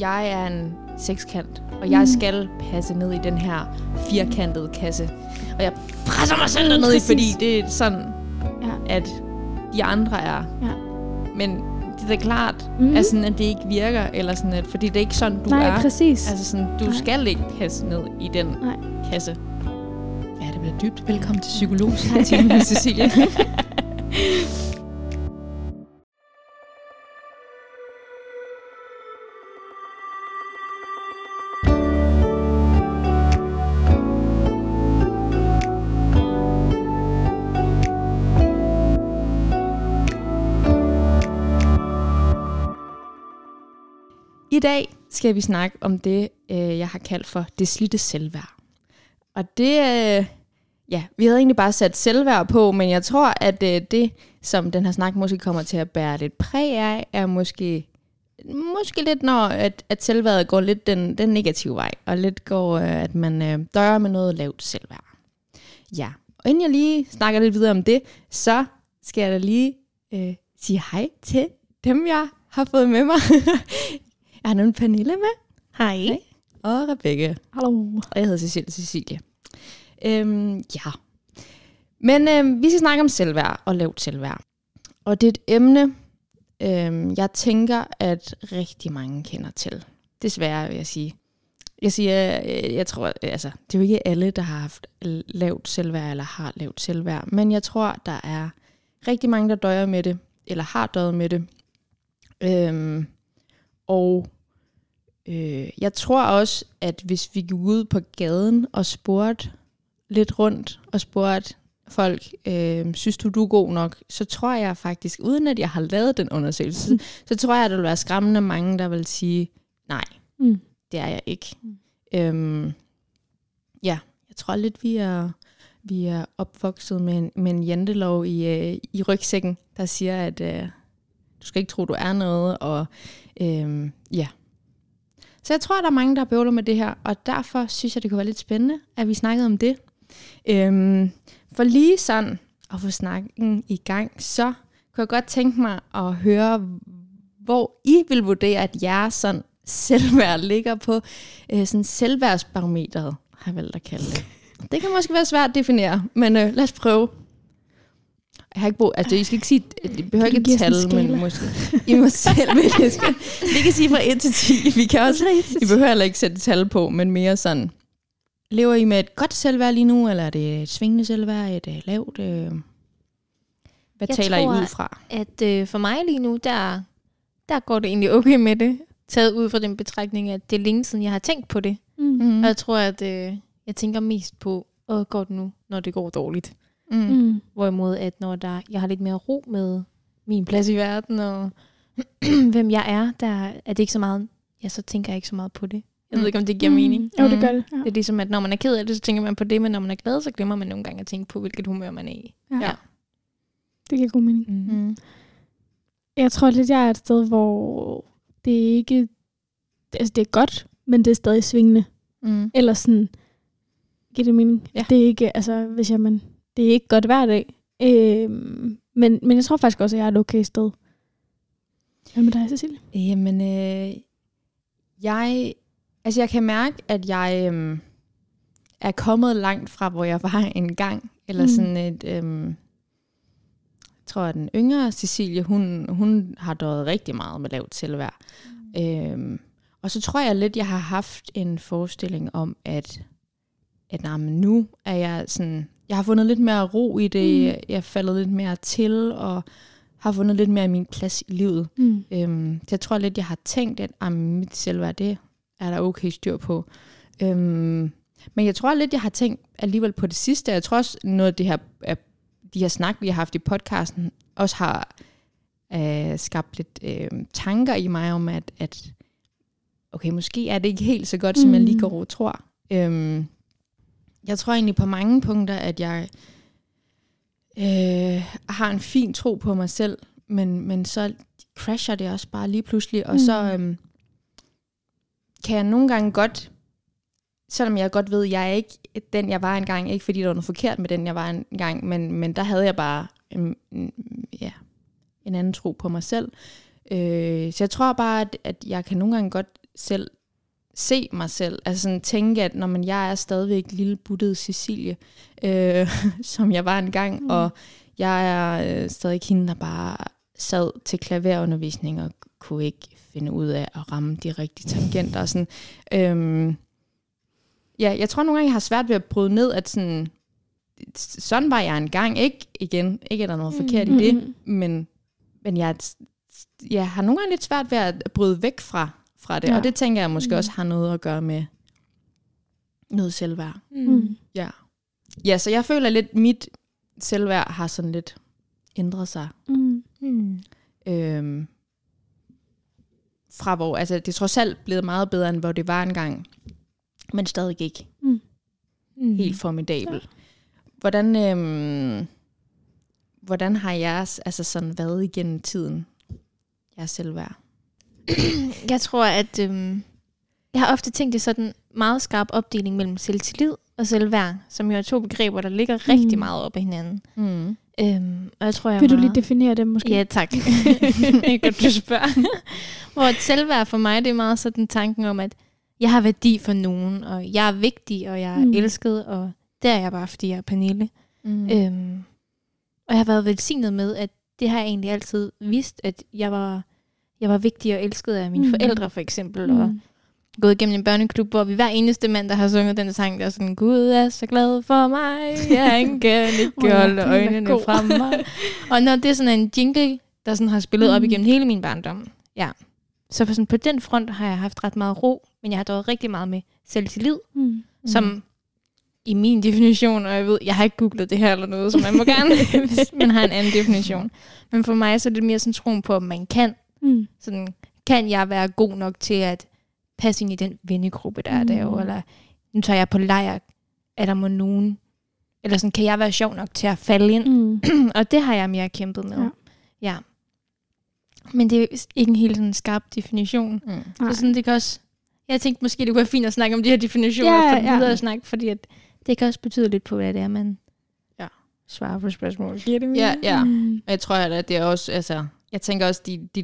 jeg er en sekskant, og jeg skal passe ned i den her firkantede kasse. Og jeg presser mig selv derned i, fordi det er sådan, Ja. at de andre er. Ja. Men det er klart, mm. at, sådan, at det ikke virker, eller sådan, at, fordi det er ikke sådan, du Nej, er. præcis. Altså sådan, du Nej. skal ikke passe ned i den Nej. kasse. Ja, det bliver dybt. Velkommen til psykologtimen med Cecilie. I dag skal vi snakke om det, øh, jeg har kaldt for det slidte selvværd. Og det, øh, ja, vi havde egentlig bare sat selvværd på, men jeg tror, at øh, det, som den her snak måske kommer til at bære lidt præg af, er måske, måske lidt, når at, at selvværdet går lidt den, den negative vej, og lidt går, at man dør døjer med noget lavt selvværd. Ja, og inden jeg lige snakker lidt videre om det, så skal jeg da lige øh, sige hej til dem, jeg har fået med mig. jeg har nu Pernille med, Hej. Hej. og Rebecca. Hallo. Og jeg hedder Cecilie Cecilie. Øhm, ja. Men øhm, vi skal snakke om selvværd og lavt selvværd. Og det er et emne, øhm, jeg tænker, at rigtig mange kender til. Desværre vil jeg sige. Jeg siger, øh, jeg tror, altså, det er jo ikke alle, der har haft lavt selvværd eller har lavt selvværd, men jeg tror, der er rigtig mange, der døjer med det, eller har døjet med det. Øhm, og Øh, jeg tror også, at hvis vi gik ud på gaden og spurgte lidt rundt og spurgte folk, øh, synes du, du er god nok, så tror jeg faktisk, uden at jeg har lavet den undersøgelse, mm. så tror jeg, at der vil være skræmmende mange, der vil sige, nej, Mm. det er jeg ikke. Mm. Øhm, ja, jeg tror lidt, vi er, vi er opvokset med en, med en jantelov i, øh, i rygsækken, der siger, at øh, du skal ikke tro, du er noget, og øhm, ja. Så jeg tror, der er mange, der bøvler med det her, og derfor synes jeg, det kunne være lidt spændende, at vi snakkede om det. Øhm, for lige sådan at få snakken i gang, så kunne jeg godt tænke mig at høre, hvor I vil vurdere, at jeres sådan selvværd ligger på øh, sådan selvværdsbarometeret, har jeg valgt at kalde det. Det kan måske være svært at definere, men øh, lad os prøve. Jeg har ikke brug, altså I skal ikke sige, det behøver ikke et tal, men måske I må selv vælge. Vi kan sige fra 1 til 10. Vi kan også, I behøver heller ikke sætte tal på, men mere sådan, lever I med et godt selvværd lige nu, eller er det et svingende selvværd, et øh, lavt? Øh, hvad Jeg taler I tror, ud fra? At øh, for mig lige nu, der, der går det egentlig okay med det. Taget ud fra den betragtning, at det er længe siden, jeg har tænkt på det. Mm. Mm. Og jeg tror, at øh, jeg tænker mest på, åh, går det nu, når det går dårligt. Mm. Mm. Hvorimod, at når der, jeg har lidt mere ro med min plads i verden, og hvem jeg er, der er det ikke så meget, ja, så tænker jeg ikke så meget på det. Jeg ved Mm. ikke, om det giver mening. Jo, det Mm. gør det. Ja. Det er ligesom, at når man er ked af det, så tænker man på det, men når man er glad, så glemmer man nogle gange at tænke på, hvilket humør man er i. Ja. Ja. Det giver god mening. Mm. Jeg tror lidt, jeg er et sted, hvor det er ikke... Altså, det er godt, men det er stadig svingende. Mm. Eller sådan... Giver det mening? Ja. Det er ikke, altså, hvis jeg, man, det er ikke godt hver dag. Øhm, men, men jeg tror faktisk også, at jeg er et okay sted. Hvad med dig, Cecilie? Jamen, øh, jeg, altså jeg kan mærke, at jeg øh, er kommet langt fra, hvor jeg var engang. Eller Mm. sådan et, øh, jeg tror, at den yngre Cecilie, hun, hun har døjet rigtig meget med lavt selvværd. Mm. Øh, og så tror jeg lidt, jeg har haft en forestilling om, at, at nej, men nu er jeg sådan, jeg har fundet lidt mere ro i det, Mm. mm. jeg er faldet lidt mere til, og har fundet lidt mere af min plads i livet. Mm. Øhm, så jeg tror lidt, jeg har tænkt, at ah, mit selvværd, det er der okay styr på. Øhm, men jeg tror lidt, jeg har tænkt alligevel på det sidste. Jeg tror også, noget af det her, de her snak, vi har haft i podcasten, også har øh, skabt lidt øh, tanker i mig om, at, at okay, måske er det ikke helt så godt, som jeg lige Mm. går og tror. Øhm, jeg tror egentlig på mange punkter, at jeg øh, har en fin tro på mig selv, men, men så crasher det også bare lige pludselig, og Mm. så øhm, kan jeg nogle gange godt, selvom jeg godt ved, at jeg er ikke den, jeg var engang, ikke fordi der var noget forkert med den, jeg var engang, men, men der havde jeg bare en, en, ja, en anden tro på mig selv. Øh, så jeg tror bare, at, at jeg kan nogle gange godt selv se mig selv. Altså sådan tænke, at når man, jeg er stadigvæk lille buttet Cecilie, øh, som jeg var engang, Mm. og jeg er øh, stadig hende, der bare sad til klaverundervisning og kunne ikke finde ud af at ramme de rigtige tangenter. Og sådan. Øhm, ja, jeg tror nogle gange, jeg har svært ved at bryde ned, at sådan, sådan var jeg engang. Ikke igen, ikke er der noget forkert i det, Mm. men, men jeg, jeg har nogle gange lidt svært ved at bryde væk fra, fra det, Ja. ja. og det tænker jeg måske Mm. også har noget at gøre med noget selvværd. Mm. Ja. ja, så jeg føler lidt, mit selvværd har sådan lidt ændret sig. Mm. Mm. Øhm, fra hvor, altså det er trods alt blevet meget bedre, end hvor det var engang, men stadig ikke Mm. helt formidabel. Hvordan, øhm, hvordan har jeres altså sådan været igennem tiden, jeres selvværd? Jeg tror, at øhm, jeg har ofte tænkt det sådan meget skarp opdeling mellem selvtillid og selvværd, som jo er to begreber, der ligger mm. rigtig meget op ad hinanden. Mm. Øhm, og jeg tror, jeg Vil du lige meget... definere det måske? Ja, tak. er godt, du spørger. Hvor et selvværd for mig, det er meget sådan tanken om, at jeg har værdi for nogen, og jeg er vigtig, og jeg er Mm. elsket, og det er jeg bare, fordi jeg er Pernille. Mm. Øhm, og jeg har været velsignet med, at det har jeg egentlig altid vidst, at jeg var, jeg var vigtig og elsket af mine Mm. mm. forældre, for eksempel, mm. og gået igennem en børneklub, hvor vi hver eneste mand, der har sunget den sang, der er sådan, Gud er så glad for mig, jeg kan ikke holde øjnene fra mig. og når det er sådan en jingle, der sådan har spillet mm. op Mm. igennem hele min barndom, ja. Så på, sådan, på den front har jeg haft ret meget ro, men jeg har dog rigtig meget med selvtillid, Mm. mm. som i min definition, og jeg ved, jeg har ikke googlet det her eller noget, så man må gerne, hvis man har en anden definition. Men for mig så er det mere sådan troen på, at man kan Mm. sådan, kan jeg være god nok til at passe ind i den vennegruppe, der er Mm. derovre, eller nu tager jeg på lejr, er der må nogen, eller sådan, kan jeg være sjov nok til at falde ind? Mm. og det har jeg mere kæmpet med. Ja. Ja. Men det er ikke en helt sådan skarp definition. Mm. Så sådan, det kan også, jeg tænkte måske, det kunne være fint at snakke om de her definitioner, Ja, for ja. videre snak, fordi at det kan også betyde lidt på, hvad det er, man Ja. svarer på spørgsmål. Giver det Ja, ja. Mm. Og jeg tror, at det er også, altså, jeg tænker også, de, de,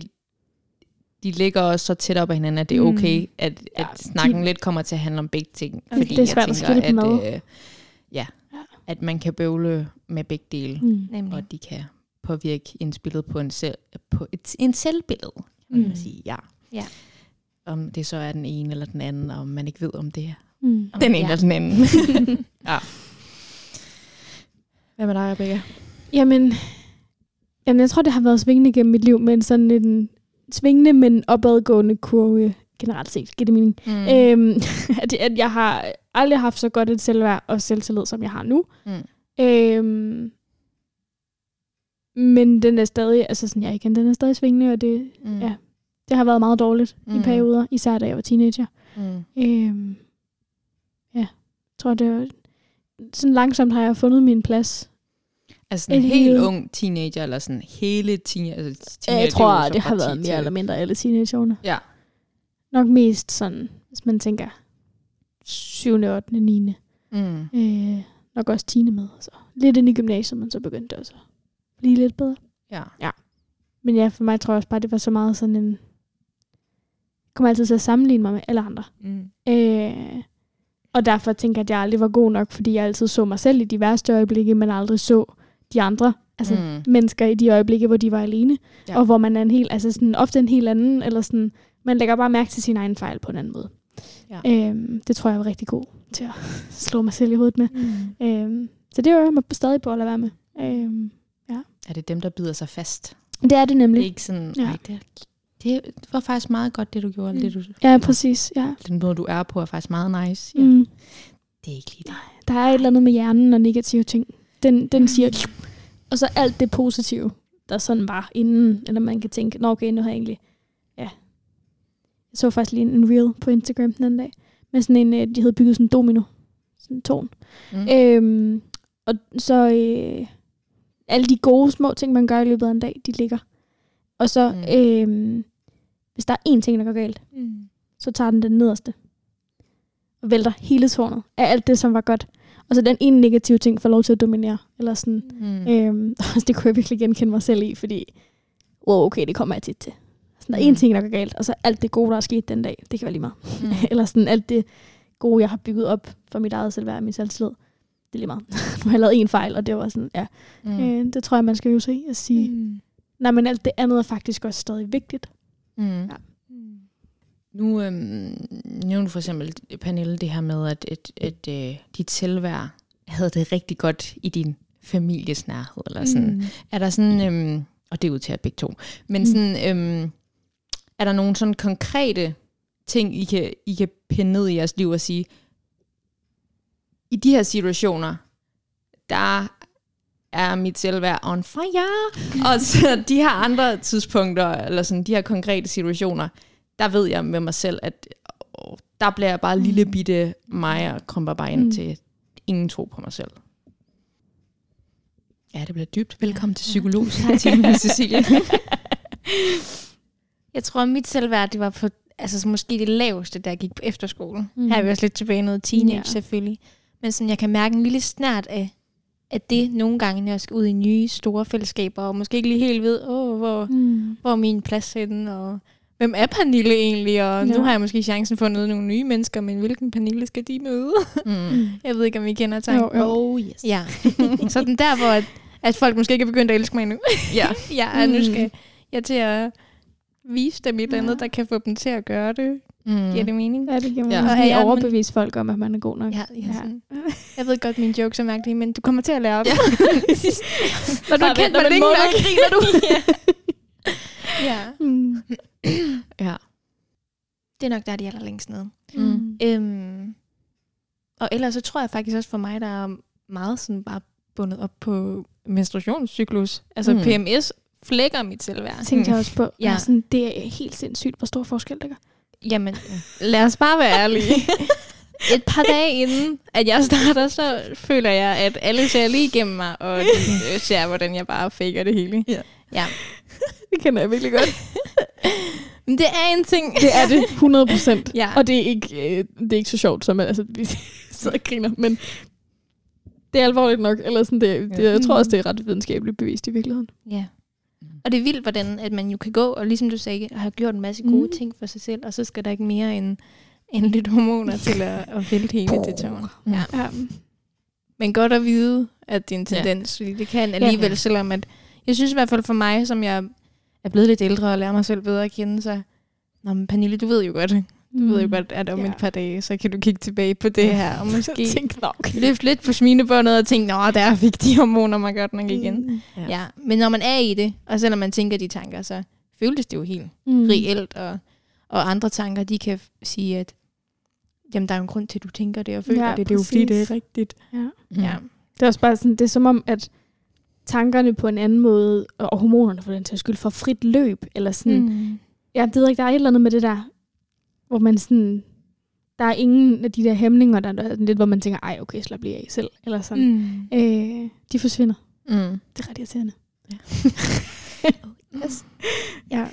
de ligger også så tæt op ad hinanden, at det er Mm. okay, at, Ja, at snakken de- lidt kommer til at handle om begge ting. Ja, det er svært at skille dem ad. at, øh, ja, Ja. at man kan bøvle med begge dele, Mm. Nemlig. og de kan påvirke indspillet på en, selv, på et, en selvbillede, kan man Mm. sige. Ja. Ja. Om det så er den ene eller den anden, og man ikke ved, om det er Mm. den ene Ja. eller den anden. ja. Hvad med dig, Rebecca? Jamen, jamen, jeg tror, det har været svingende gennem mit liv, men sådan en svingende, men opadgående kurve generelt set, giver det mening. Mm. Øhm, at, at jeg har aldrig haft så godt et selvværd og selvtillid, som jeg har nu. Mm. Øhm, men den er stadig, altså sådan, ja igen, den er stadig svingende, og det, Mm. ja. det har været meget dårligt mm. i perioder, især da jeg var teenager. Mm. Øhm, ja, jeg tror, det var, sådan langsomt har jeg fundet min plads. Altså sådan en helt helt- ung teenager, eller sådan hele teenager, altså teenager jeg tror, det har været 10 mere eller mindre alle teenageårene. Ja. Nok mest sådan, hvis man tænker 7., 8., 9. Mm. Øh, nok også 10. med. Så lidt ind i gymnasiet, men så begyndte det også at blive lidt bedre. Ja. Men ja, for mig tror jeg også bare, det var så meget sådan en... Jeg kommer altid til at sammenligne mig med alle andre. Mm. Øh, og derfor tænker jeg, at jeg aldrig var god nok, fordi jeg altid så mig selv i de værste øjeblikke, men aldrig så de andre. Altså mm. Mennesker i de øjeblikke, hvor de var alene. Ja. Ja. Og hvor man er en helt, altså sådan, ofte en helt anden, eller sådan, man lægger bare mærke til sin egen fejl på en anden måde. Ja. Øhm, det tror jeg var rigtig god til at slå mig selv i hovedet med. Mm. Øhm, så det var jeg mig stadig på at lade være med. Øhm, Er det dem, der bider sig fast? det er det Det er nemlig. ikke sådan, Ja. nej, det, det var faktisk meget godt, det du gjorde. Mm. Det, du, Ja, præcis. Ja. Den måde, du er på, er faktisk meget nice. Ja. Mm. Det er ikke lige det. Der er et eller andet med hjernen og negative ting. Den, den siger, og så alt det positive, der sådan var inden, eller man kan tænke, nå okay, nu har jeg egentlig, ja. Jeg så faktisk lige en, reel på Instagram den anden dag, med sådan en, øh, de havde bygget sådan en domino, sådan en tårn. Mm. Øhm, og så øh, alle de gode små ting, man gør i løbet af en dag, de ligger. Og så, Mm. øhm, hvis der er én ting, der går galt, Mm. så tager den den nederste. Og vælter hele tårnet af alt det, som var godt. Og så den ene negative ting får lov til at dominere. Eller sådan. Mm. Øhm, det kunne jeg virkelig genkende mig selv i, fordi, wow, okay, det kommer jeg tit til. Sådan, der er Mm. én ting, der går galt, og så alt det gode, der er sket den dag, det kan være lige meget. Mm. Eller sådan alt det gode, jeg har bygget op for mit eget selvværd og min selvtillid. Det er lige meget. nu har jeg lavet en fejl, og det var sådan, ja. Mm. Øh, det tror jeg, man skal sig i at sige. Mm. nej, men alt det andet er faktisk også stadig vigtigt. Mm. Ja. Nu øhm, nævner du for eksempel, Pernille, det her med, at, at, at øh, dit selvværd havde det rigtig godt i din families nærhed. Eller sådan. Mm. Er der sådan, øhm, og det er ud til at begge to, men Mm. sådan, øhm, er der nogle sådan konkrete ting, I kan, I kan pinde ned i jeres liv og sige, i de her situationer, der er mit selvværd on fire. og så de her andre tidspunkter, eller sådan de her konkrete situationer, der ved jeg med mig selv, at åh, der bliver jeg bare lille bitte mig og krumper bare ind Mm. mm. til ingen tro på mig selv. Ja, det bliver dybt. Velkommen til psykologtimen, Cecilie. Jeg tror, at mit selvværd, det var på, altså så måske det laveste, da jeg gik på efterskole. Mm. Her er vi også lidt tilbage noget teenage, Ja. ja. selvfølgelig. Men sådan, jeg kan mærke en lille snært af, at det nogle gange, når jeg skal ud i nye, store fællesskaber, og måske ikke lige helt ved, åh, hvor, Mm. hvor er min plads henne, og hvem er Pernille egentlig, og ja. Nu har jeg måske chancen for at møde nogle nye mennesker, men hvilken Pernille skal de møde? Mm. jeg ved ikke, om I kender tanken. Jo, jo. Oh, yes. Ja, sådan der, hvor at, at folk måske ikke er begyndt at elske mig endnu. Ja. ja, og nu Mm. skal jeg til at vise dem et eller andet, Ja. der kan få dem til at gøre det. Mm. Giver det mening? Ja, det kan man Ja. Og men- overbevise folk om, at man er god nok. Ja, ja, Ja. sådan. Jeg ved godt, mine jokes er mærkelige, men du kommer til at lære dem. Ja. Når du har kendt mig længe nok. griner du. ja. Ja. Mm. Ja. Det er nok der, de er allerlængst nede. Mm. Øhm, og ellers så tror jeg faktisk også for mig, der er meget sådan bare bundet op på menstruationscyklus. Altså Mm. mm. PMS flækker mit selvværd. Det tænkte jeg også på. Ja. Sådan, det er helt sindssygt, hvor stor forskel det gør. Jamen, lad os bare være ærlige. Et par dage inden, at jeg starter, så føler jeg, at alle ser lige igennem mig, og øh, ser, hvordan jeg bare faker det hele. Ja. Ja. Det kender jeg virkelig godt. Men det er en ting. Det er det 100 procent. Ja. Og det er, ikke, øh, det er ikke så sjovt, som altså, vi sidder og griner, men det er alvorligt nok. Eller sådan, det, det, jeg tror også, det er ret videnskabeligt bevist i virkeligheden. Ja. Og det er vildt, hvordan at man jo kan gå, og ligesom du sagde, har gjort en masse gode Mm. ting for sig selv, og så skal der ikke mere end, end lidt hormoner til at, at vælte hele det tårn. Ja. Ja. Men godt at vide, at det er en tendens, fordi det kan alligevel, Ja. selvom at, jeg synes i hvert fald for mig, som jeg er blevet lidt ældre og lærer mig selv bedre at kende, så, Nå, men Pernille, du ved jo godt, du ved jo godt, at om Ja. et par dage, så kan du kigge tilbage på det her, og måske Tænk nok. løfte lidt på smilebåndet og tænke, nå, der fik de hormoner mig godt nok igen. Mm. Ja. Ja. men når man er i det, og selvom man tænker de tanker, så føles det jo helt Mm. reelt, og, og andre tanker, de kan f- sige, at jamen, der er jo en grund til, at du tænker det og føler Ja, det. Det er jo fordi, det er rigtigt. Ja. Mm. Ja. Det er også bare sådan, det er som om, at tankerne på en anden måde, og hormonerne for den til skyld, får frit løb, eller sådan, mm. Mm. jeg ved ikke, der er et eller andet med det der, hvor man sådan, der er ingen af de der hæmninger, der er lidt, hvor man tænker, ej, okay, slap lige af selv, eller sådan. Mm. Mm. Øh, de forsvinder. Mm. Det er ret irriterende. Yes. Ja.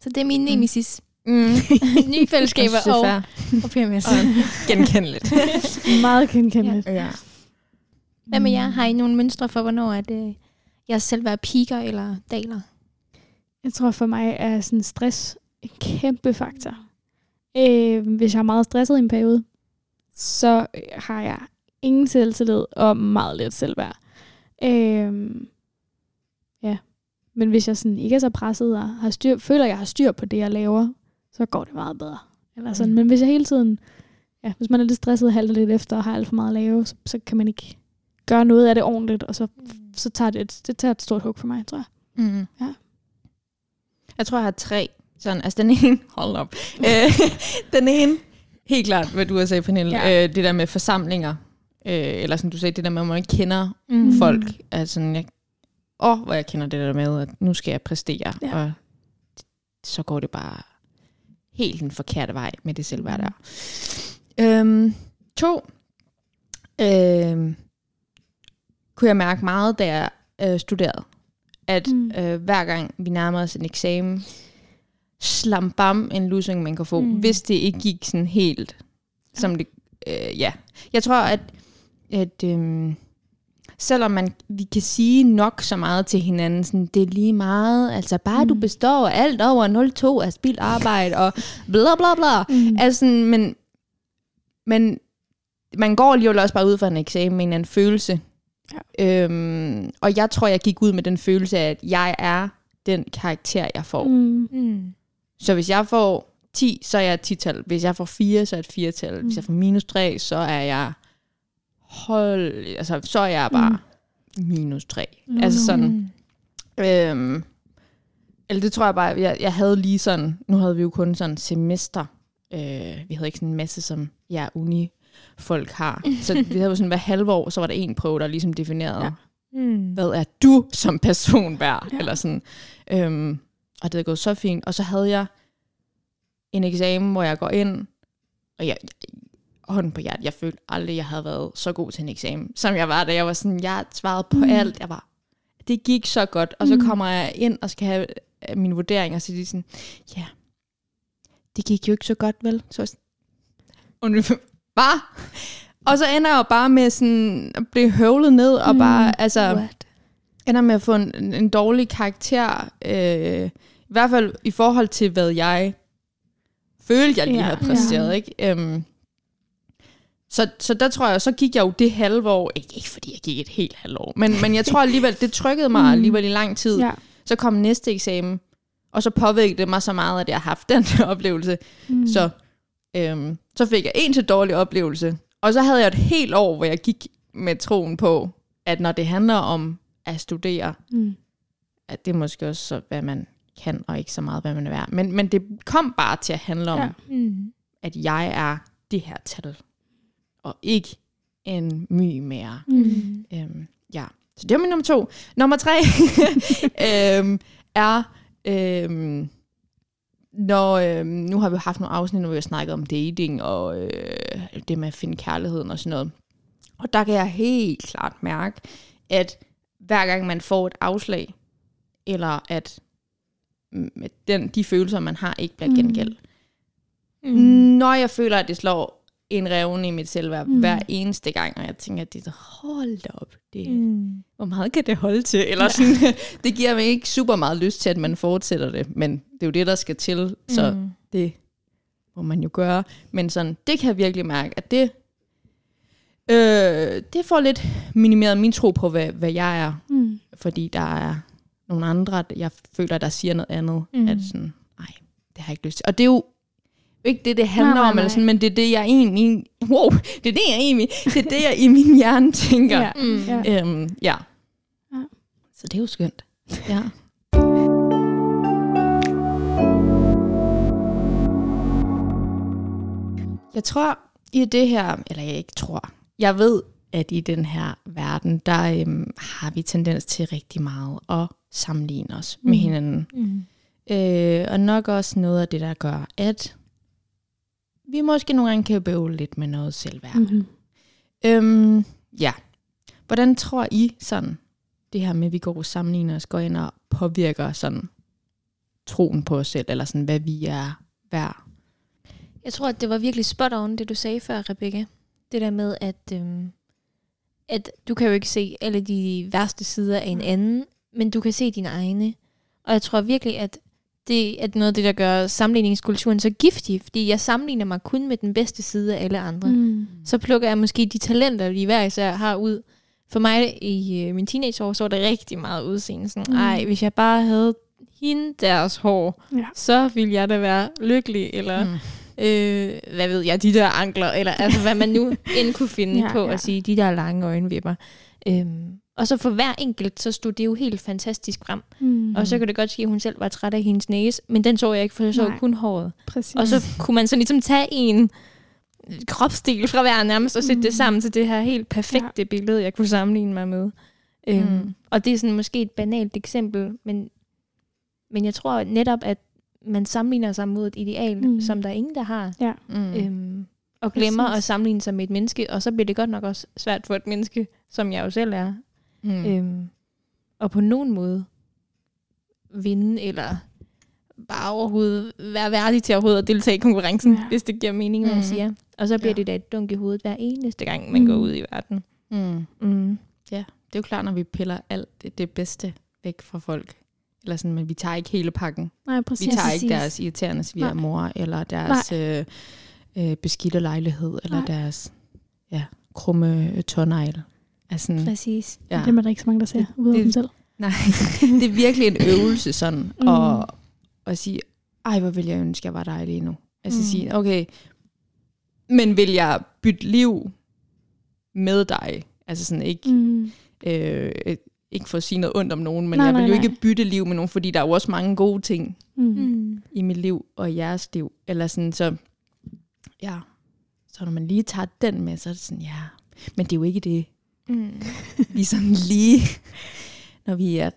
Så det er min nemesis. Mm. Nye fællesskaber det er og, og PMS. Og genkendeligt. Meget genkendeligt. ja. Hvad med jer? Har I nogle mønstre for, hvornår at, øh, jeg selv være piker eller daler? Jeg tror for mig er sådan stress en kæmpe faktor. Øh, hvis jeg er meget stresset i en periode, så øh, har jeg ingen selvtillid og meget lidt selvværd. Øh, ja. Men hvis jeg sådan ikke er så presset og har styr, føler, at jeg har styr på det, jeg laver, så går det meget bedre. Eller sådan. Mm. Men hvis jeg hele tiden, ja, hvis man er lidt stresset og halter lidt efter og har alt for meget at lave, så, så kan man ikke gøre noget af det ordentligt, og så, så tager det, et, det tager et stort hug for mig, tror jeg. Mm. Ja. Jeg tror, jeg har tre. Sådan, altså den ene, hold op. øh, den ene, helt klart, hvad du har sagt, Pernille, Ja. øh, det der med forsamlinger, øh, eller som du sagde, det der med, at man ikke kender Mm. mm. folk. Altså, jeg, åh, hvor jeg kender det der med, at nu skal jeg præstere, Ja. ja. og så går det bare helt den forkerte vej med det selvværd der. Øhm, to, øhm, kunne jeg mærke meget, da jeg øh, studerede, at Mm. øh, hver gang vi nærmede os en eksamen, slam bam en losing, man kan få, Mm. hvis det ikke gik sådan helt, som det, øh, ja. Jeg tror, at, at øhm, selvom man, vi kan sige nok så meget til hinanden, sådan, det er lige meget, altså bare mm. du består alt over 0,2 af spild arbejde, og bla bla bla. Mm. Altså, men, men man går alligevel også bare ud fra en eksamen med en eller anden følelse. Ja. Øhm, og jeg tror, jeg gik ud med den følelse af, at jeg er den karakter, jeg får. Mm. Mm. Så hvis jeg får 10, så er jeg et 10-tal. Hvis jeg får 4, så er jeg et 4-tal. Mm. Hvis jeg får minus 3, så er jeg hold, altså, så er jeg bare mm. minus 3. Mm. Altså sådan, Mm. øhm, eller det tror jeg bare, jeg, jeg havde lige sådan, nu havde vi jo kun sådan semester. Øh, vi havde ikke sådan en masse, som ja, uni folk har. Så vi havde jo sådan hver halve år, så var der en prøve, der ligesom definerede, ja. Mm. hvad er du som person værd? Ja. Eller sådan. Øhm, og det er gået så fint. Og så havde jeg en eksamen, hvor jeg går ind, og jeg, hånden på hjertet, jeg følte aldrig, jeg havde været så god til en eksamen, som jeg var, da jeg var sådan, jeg svarede på Mm. alt. Jeg var, det gik så godt. Og så Mm. kommer jeg ind og skal have øh, mine vurderinger, og så er de sådan, ja, det gik jo ikke så godt, vel? Så jeg sådan, "Undskyld, hvad? Og så ender jeg jo bare med sådan at blive høvlet ned, og Mm. bare, altså, What? ender med at få en, en dårlig karakter. Øh, I hvert fald i forhold til, hvad jeg følte, jeg lige Ja, havde præsteret. ja. Ikke? Øhm, så, så der tror jeg, så gik jeg jo det halve år, ikke, ikke fordi jeg gik et helt halvt år, men, men jeg tror alligevel, det trykkede mig Mm. alligevel i lang tid. Ja. Så kom næste eksamen, og så påvirkede det mig så meget, at jeg har haft den oplevelse. Mm. Så, øhm, så fik jeg en til dårlig oplevelse. Og så havde jeg et helt år, hvor jeg gik med troen på, at når det handler om at studere, Mm. at det er måske også så, hvad man kan, og ikke så meget, hvad man er værd. Men, men det kom bare til at handle om, Ja. Mm. at jeg er det her tal, og ikke en my mere. Mm. Øhm, ja, så det var min nummer to. Nummer tre øhm, er, øhm, når, øhm, nu har vi haft nogle afsnit, hvor vi har snakket om dating, og øh, det med at finde kærligheden og sådan noget. Og der kan jeg helt klart mærke, at hver gang man får et afslag, eller at mm, at den, de følelser, man har, ikke bliver Mm. gengældt. Mm. Når jeg føler, at det slår en revne i mit selvværd Mm. hver eneste gang, og jeg tænker, at det hold da op, det, mm. Hvor meget kan det holde til? Eller sådan, det giver mig ikke super meget lyst til, at man fortsætter det, men det er jo det, der skal til, så Mm. det må man jo gøre. Men sådan, det kan jeg virkelig mærke, at det, øh, det får lidt minimeret min tro på, hvad, hvad jeg er, Mm. fordi der er nogle andre, jeg føler, der siger noget andet, mm. at sådan, nej, det har jeg ikke lyst til. Og det er jo ikke det, det handler Nej, nej, om, eller nej. sådan, men det er det, jeg egentlig, wow, det er det, jeg egentlig, det er det, jeg i min hjerne tænker. Ja. Mm. Ja. Øhm, ja. Ja. Så det er jo skønt. Ja. Jeg tror i det her, eller jeg ikke tror, jeg ved, at i den her verden, der øhm, har vi tendens til rigtig meget at sammenligne os mm. med hinanden. Mm. Øh, og nok også noget af det, der gør, at vi måske nogle gange kan bøvle lidt med noget selvværd. Mm. Mm-hmm. Øhm, ja. Hvordan tror I sådan, det her med, at vi går og sammenligner os, går ind og påvirker sådan troen på os selv, eller sådan, hvad vi er værd? Jeg tror, at det var virkelig spot on, det du sagde før, Rebecca. Det der med, at, øhm, at du kan jo ikke se alle de værste sider af en anden, men du kan se dine egne. Og jeg tror virkelig, at det er noget af det, der gør sammenligningskulturen så giftig, fordi jeg sammenligner mig kun med den bedste side af alle andre. Mm. Så plukker jeg måske de talenter, vi hver især har ud. For mig i øh, min teenageår, så var det rigtig meget udseende. Sådan, Mm. ej, hvis jeg bare havde hende deres hår, Ja. så ville jeg da være lykkelig, eller Mm. øh, hvad ved jeg, de der ankler, eller altså hvad man nu end kunne finde ja, på ja. at sige, de der lange øjenvipper. Øhm, og så for hver enkelt, så stod det jo helt fantastisk frem. Mm. Og så kan det godt ske, at hun selv var træt af hendes næse, men den så jeg ikke, for jeg så Nej. kun håret. Præcis. Og så kunne man så ligesom tage en kropsdel fra hver nærmest, og sætte mm. det Mm. sammen til det her helt perfekte ja. billede, jeg kunne sammenligne mig med. Øhm, Mm. og det er sådan måske et banalt eksempel, men, men jeg tror netop, at man sammenligner sig mod et ideal, Mm. mm. som der er ingen, der har. Ja. Mm. Øhm, og glemmer Præcis. at sammenligne sig med et menneske, og så bliver det godt nok også svært for et menneske, som jeg jo selv er. Mm. Øhm, og på nogen måde vinde, eller bare overhovedet være værdig til overhovedet at deltage i konkurrencen, Ja. ja. hvis det giver mening, mm. Mhm. siger. Og så bliver Ja. ja. det da et dunk i hovedet hver eneste gang, man Mm. går ud i verden. Mm. Mm. det er jo klart, når vi piller alt det, det bedste væk fra folk. Eller sådan, men vi tager ikke hele pakken. Nej, præcis. Vi tager ikke deres irriterende svigermor, eller deres øh, øh, beskidte lejlighed, eller Nej. deres ja, krumme øh, Altså, Præcis. ja. Det er der ikke så mange, der ser Det- ud af dem selv. Nej, det er virkelig en øvelse sådan, Mm. mm. at, at sige, ej, hvor vil jeg ønske, jeg var dig lige nu. Altså Mm. sige, okay, men vil jeg bytte liv med dig? Altså sådan ikke, Mm. øh, ikke for at sige noget ondt om nogen, men Nej, jeg vil nej, jo nej. ikke bytte liv med nogen, fordi der er jo også mange gode ting Mm. Mm. i mit liv og i jeres liv. Eller sådan, så ja, så når man lige tager den med, så er det sådan, ja, men det er jo ikke det, Mm. vi sådan lige, når vi er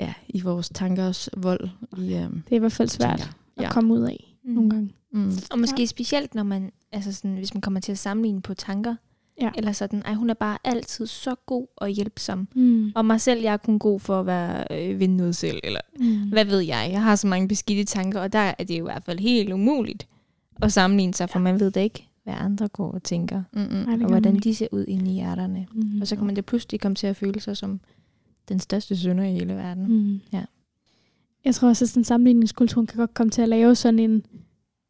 ja, i vores tankers vold. I, øhm, Det er i hvert fald svært tænker, at ja. komme ud af Mm. nogle gange. Mm. Og måske ja. specielt, når man, altså sådan, hvis man kommer til at sammenligne på tanker, Ja. eller sådan, ej, hun er bare altid så god og hjælpsom. Mm. Og mig selv, jeg er kun god for at være øh, vinde noget selv, eller Mm. hvad ved jeg. Jeg har så mange beskidte tanker, og der er det jo i hvert fald helt umuligt at sammenligne sig, for man ved da ikke, hvad andre går og tænker, det og hvordan de ser ud inde i hjerterne. Mm. Og så kan man da pludselig komme til at føle sig som den største synder i hele verden. Mm. Ja. Jeg tror også, at sådan sammenligningskulturen kan godt komme til at lave sådan en,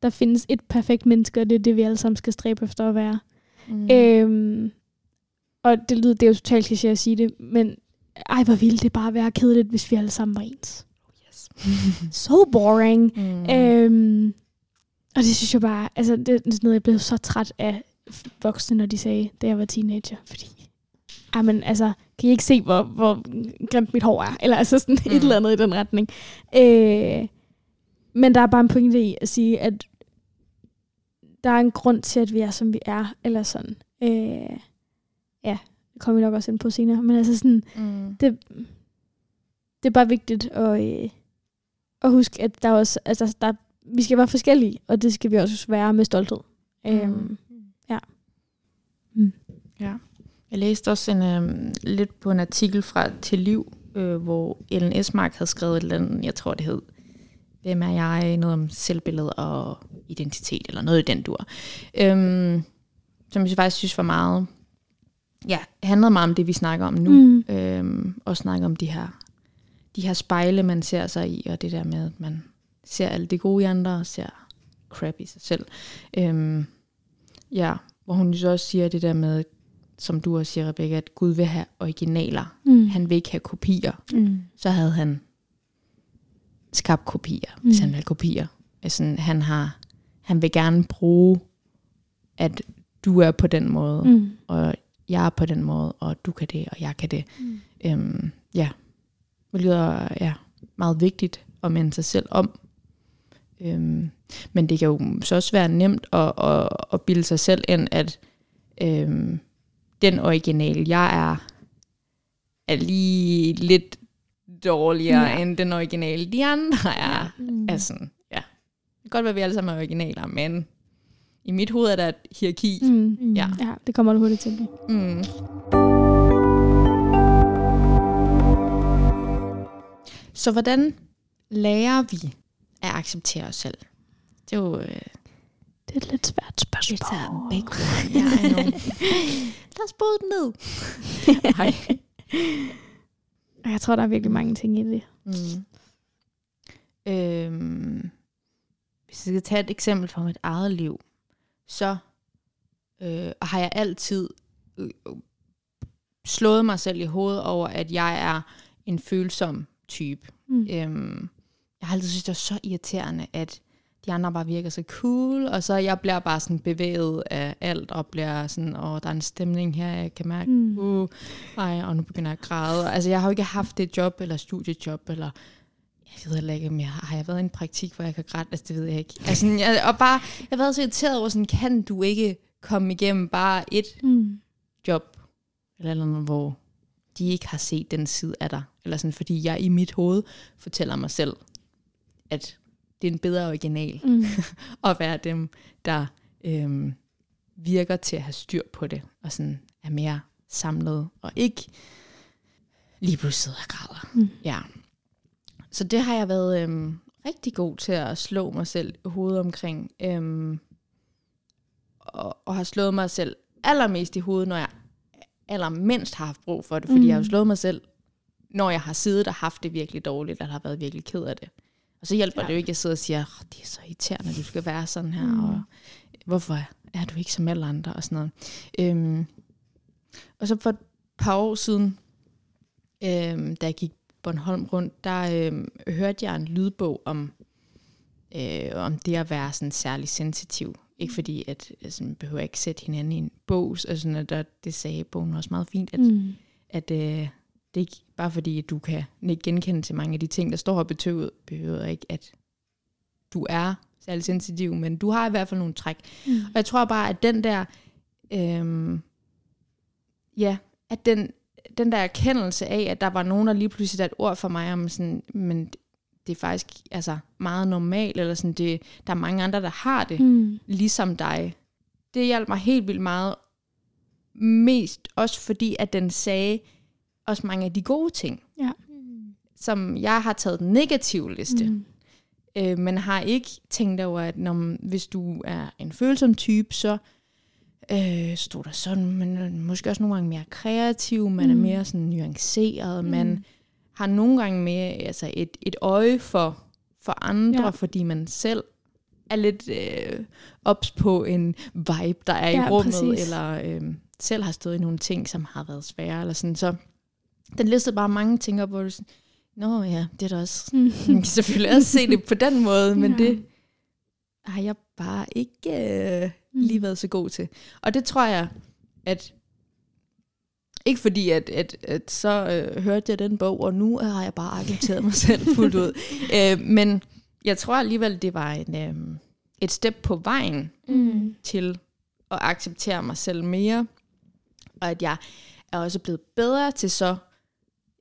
der findes et perfekt menneske, og det er det, vi alle sammen skal stræbe efter at være. Mm. Øhm, og det lyder, det er jo totalt kliché at sige det, men ej, hvor ville det bare være kedeligt, hvis vi alle sammen var ens. Yes. So boring. Mm. Øhm, og det synes jeg bare, altså det er sådan noget, jeg blev så træt af voksne, når de sagde, da jeg var teenager, fordi ej, men altså, kan I ikke se, hvor, hvor grimt mit hår er? Eller altså sådan mm. Et eller andet i den retning. Øh, men der er bare en pointe i at sige, at der er en grund til, at vi er, som vi er, eller sådan. Øh, ja, det kommer vi nok også ind på senere. Men altså sådan, Mm. det, det er bare vigtigt at, øh, at huske, at der er også, altså, der, vi skal være forskellige, og det skal vi også være med stolthed. Mm. Øhm, Jeg læste også en, øhm, lidt på en artikel fra Til Liv, øh, hvor Ellen Esmark havde skrevet et eller andet, jeg tror det hed, Hvem er jeg? Noget om selvbillede og identitet, eller noget i den dur. Øhm, som jeg faktisk synes var meget, ja, handlede meget om det, vi snakker om nu. Mm. Øhm, og snakke om de her, de her spejle, man ser sig i, og det der med, at man ser alt det gode i andre, og ser crap i sig selv. Øhm, ja, hvor hun jo så også siger det der med, som du også siger, Rebecca, at Gud vil have originaler. Mm. Han vil ikke have kopier. Mm. Så havde han skabt kopier, mm. hvis han vil have kopier. Altså, han, har, han vil gerne bruge, at du er på den måde, Mm. og jeg er på den måde, og du kan det, og jeg kan det. Mm. Øhm, ja, det lyder ja, meget vigtigt at minde sig selv om. Øhm, men det kan jo så også være nemt at, at, at bilde sig selv ind, at øhm, den original, jeg er, er lige lidt dårligere Ja. end den original, de andre er. Mm. sådan, ja. Det kan godt være, at vi alle sammen er originaler, men i mit hoved er der et hierarki. Mm. Mm. Ja. Ja, det kommer du hurtigt til blive. Mm. Så hvordan lærer vi at acceptere os selv? Det er jo... Øh, Det er et lidt svært spørgsmål. it's a big one. Yeah, I know. Lad os bryde den ned. Hej. Og Jeg tror, der er virkelig mange ting i det. Mm. Øhm, hvis jeg skal tage et eksempel fra mit eget liv, så øh, har jeg altid øh, slået mig selv i hovedet over, at jeg er en følsom type. Mm. Øhm, jeg har altid synes, det er så irriterende, at de andre bare virker så cool, og så jeg bliver bare sådan bevæget af alt, og bliver sådan, åh, der er en stemning her, jeg kan mærke, Mm. uh, ej, og nu begynder jeg at græde. Altså, jeg har jo ikke haft et job, eller studiejob, eller jeg ved heller ikke, om jeg har, har jeg været i en praktik, hvor jeg kan græde, altså det ved jeg ikke. Altså, jeg, og bare, jeg har været så irriteret over sådan, kan du ikke komme igennem bare et Mm. job, eller noget, hvor de ikke har set den side af dig, eller sådan, fordi jeg i mit hoved fortæller mig selv, at det er en bedre original Mm. at være dem, der øhm, virker til at have styr på det, og sådan er mere samlet, og ikke lige pludselig sidder og græder. Mm. Ja. Så det har jeg været øhm, rigtig god til at slå mig selv i hovedet omkring, øhm, og, og har slået mig selv allermest i hovedet, når jeg allermindst har haft brug for det, fordi Mm. mm. jeg har jo slået mig selv, når jeg har siddet og haft det virkelig dårligt, eller har været virkelig ked af det. Og så hjælper Ja. det jo ikke, at jeg sidder og siger, "Åh, det er så irriterende, at du skal være sådan her, Mm. mm. og hvorfor er du ikke som alle andre, og sådan noget. Øhm, og så for et par år siden, øhm, da jeg gik Bornholm rundt, der øhm, hørte jeg en lydbog om, øh, om det at være sådan særlig sensitiv. Ikke fordi, at altså, man behøver ikke sætte hinanden i en bog, og sådan, at der, det sagde bogen også meget fint, at, mm. Mm. at øh, det er ikke bare fordi, at du kan ikke genkende til mange af de ting, der står her behøver, behøver ikke, at du er særlig sensitiv, men du har i hvert fald nogle træk. Mm. Og jeg tror bare, at den der, øhm, ja, at den, den der erkendelse af, at der var nogen, der lige pludselig satte et ord for mig om sådan, men det er faktisk altså, meget normalt, eller sådan, det, der er mange andre, der har det, Mm. ligesom dig. Det hjalp mig helt vildt meget, mest også fordi, at den sagde også mange af de gode ting, Mm. som jeg har taget den negative liste. Mm. Øh, men har ikke tænkt over, at når, hvis du er en følsom type, så øh, står der sådan, man er måske også nogle gange mere kreativ, man mm. Er mere sådan nuanceret, mm. man har nogle gange mere altså et, et øje for, for andre, Ja. ja. fordi man selv er lidt øh, ops på en vibe, der er i Ja, rummet, præcis. eller øh, selv har stået i nogle ting, som har været svære, eller sådan. Så den listede bare mange ting op, hvor du sådan, Nå ja, det er da også Mm. man kan selvfølgelig også se det på den måde, men Ja. ja. det har jeg bare ikke øh, lige været så god til. Og det tror jeg, at ikke fordi, at, at, at så øh, hørte jeg den bog, og nu har jeg bare accepteret mig selv fuldt ud. Øh, men jeg tror alligevel, det var en, øh, et step på vejen Mm. til at acceptere mig selv mere, og at jeg er også blevet bedre til så,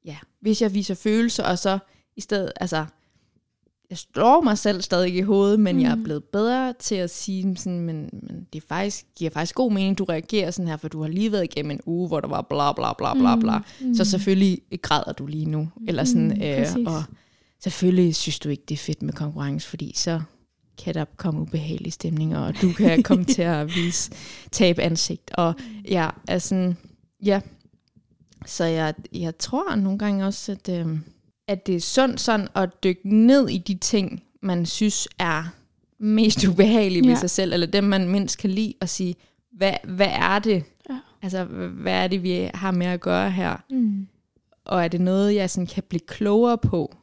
ja, hvis jeg viser følelser, og så i stedet, altså, jeg slår mig selv stadig i hovedet, men mm. jeg er Mm. blevet bedre til at sige sådan, men, men det er faktisk, giver faktisk god mening, du reagerer sådan her, for du har lige været igennem en uge, hvor der var bla bla bla bla bla, Mm. så selvfølgelig græder du lige nu, eller sådan, Mm, øh, præcis. og selvfølgelig synes du ikke, det er fedt med konkurrence, fordi så kan der komme ubehagelige stemninger, og du kan komme til at vise tab ansigt. Og ja, altså, ja. Så jeg, jeg tror nogle gange også, at, øh, at det er sundt sådan at dykke ned i de ting, man synes er mest ubehagelige ved Ja. sig selv, eller dem, man mindst kan lide, og sige, hvad, hvad er det? Ja. Altså, hvad er det, vi har med at gøre her? Mm. og er det noget, jeg sådan kan blive klogere på?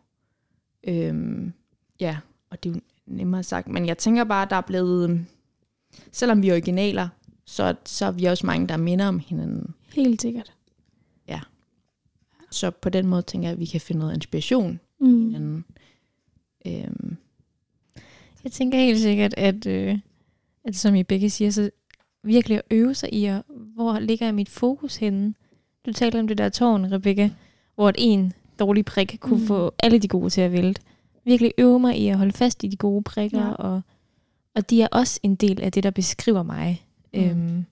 Øhm, ja, og det er jo nemmere sagt, men jeg tænker bare, at der er blevet, selvom vi er originaler, så, så er vi også mange, der minder om hinanden. Helt sikkert. Så på den måde tænker jeg, at vi kan finde noget inspiration i Mm. hinanden. Øhm, Jeg tænker helt sikkert, at, øh, at som I begge siger, så virkelig at øve sig i, at, hvor ligger jeg mit fokus henne? Du taler om det der tårn, Rebecca, hvor et en dårlig prik kunne Mm. få alle de gode til at vælte. Virkelig øve mig i at holde fast i de gode prikker, Ja. og, og de er også en del af det, der beskriver mig. Mm. Øhm,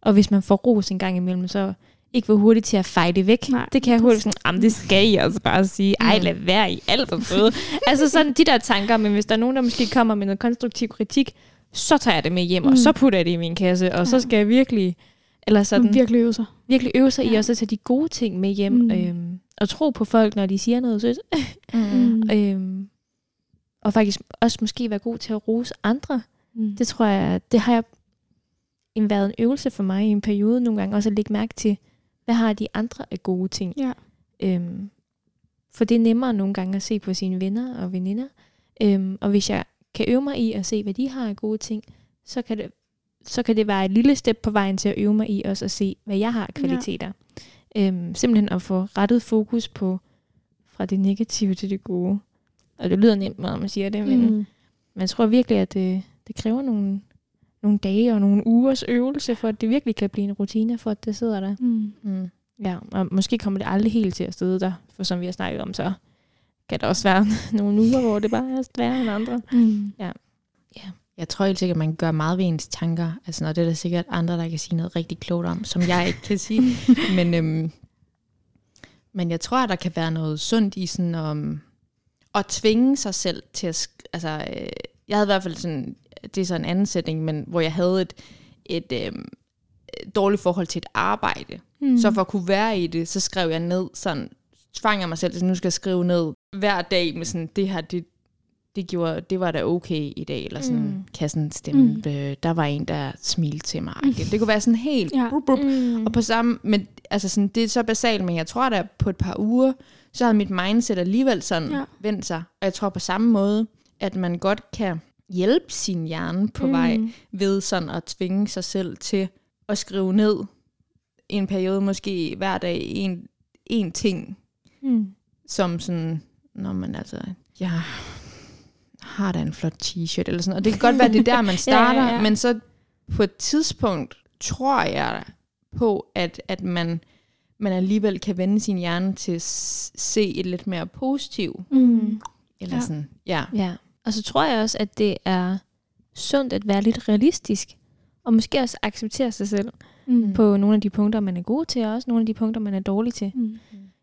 og hvis man får ros en gang imellem, så ikke være hurtig til at feje det væk. Nej, det kan jeg hurtigt sådan, jamen det skal I altså bare sige. Ej, Mm. lad være i alt for fede. altså sådan de der tanker, men hvis der er nogen, der måske kommer med noget konstruktiv kritik, så tager jeg det med hjem, mm. Mm. og så putter jeg det i min kasse, og ja. så skal jeg virkelig, eller sådan, Sådan. Virkelig øve sig. virkelig øve sig ja. i også at tage de gode ting med hjem, Mm. mm. øhm, og tro på folk, når de siger noget sødt. mm. øhm, og faktisk også måske være god til at rose andre. Mm. Det tror jeg, det har jeg været en øvelse for mig i en periode nogle gange, også at lægge mærke til, hvad har de andre af gode ting. Ja. Øhm, for det er nemmere nogle gange at se på sine venner og veninder. Øhm, og hvis jeg kan øve mig i at se, hvad de har af gode ting, så kan det, så kan det være et lille step på vejen til at øve mig i også at se, hvad jeg har af kvaliteter. Ja. Øhm, simpelthen at få rettet fokus på fra det negative til det gode. Og det lyder nemt, når man siger det, men, mm. Jeg tror virkelig, at det, det kræver nogle, nogle dage og nogle ugers øvelse, for at det virkelig kan blive en rutine, for at det sidder der. Mm. Mm. Ja, og måske kommer det aldrig helt til at støde der, for som vi har snakket om, så kan der også være nogle uger, hvor det bare er sværere end andre. Mm. Jeg tror helt sikkert, at man kan gøre meget ved ens tanker. Altså, når det er der sikkert andre, der kan sige noget rigtig klogt om, som jeg ikke kan sige. men, øhm, men jeg tror, at der kan være noget sundt i sådan um, at tvinge sig selv til at... Altså, øh, jeg havde i hvert fald sådan... Det er så en anden sætning, men hvor jeg havde et, et, øhm, dårligt forhold til et arbejde. Mm. Så for at kunne være i det, så skrev jeg ned sådan, tvang jeg mig selv til, nu skal jeg skrive ned hver dag med sådan, det her, det, det, gjorde, det var da okay i dag, eller sådan, Mm. kan sådan stemme, Mm. øh, der var en, der smilte til mig. Mm. Det kunne være sådan helt, Ja. brup, brup. Mm. og på samme, men altså sådan, det er så basalt, men jeg tror, at på et par uger, så havde mit mindset alligevel sådan ja. vendt sig. Og jeg tror på samme måde, at man godt kan hjælpe sin hjerne på mm. vej, ved sådan at tvinge sig selv til at skrive ned i en periode, måske hver dag, en, en ting, Mm. som sådan, når man altså, jeg har da en flot t-shirt, eller sådan, og det kan godt være, det er der, man starter, Ja, ja, ja, ja, ja. men så på et tidspunkt tror jeg på, at, at man, man alligevel kan vende sin hjerne til at se et lidt mere positivt, Mm. eller Ja. ja. sådan, ja. Ja, og så tror jeg også, at det er sundt at være lidt realistisk, og måske også acceptere sig selv Mm. på nogle af de punkter, man er god til, og også nogle af de punkter, man er dårlig til. Mm.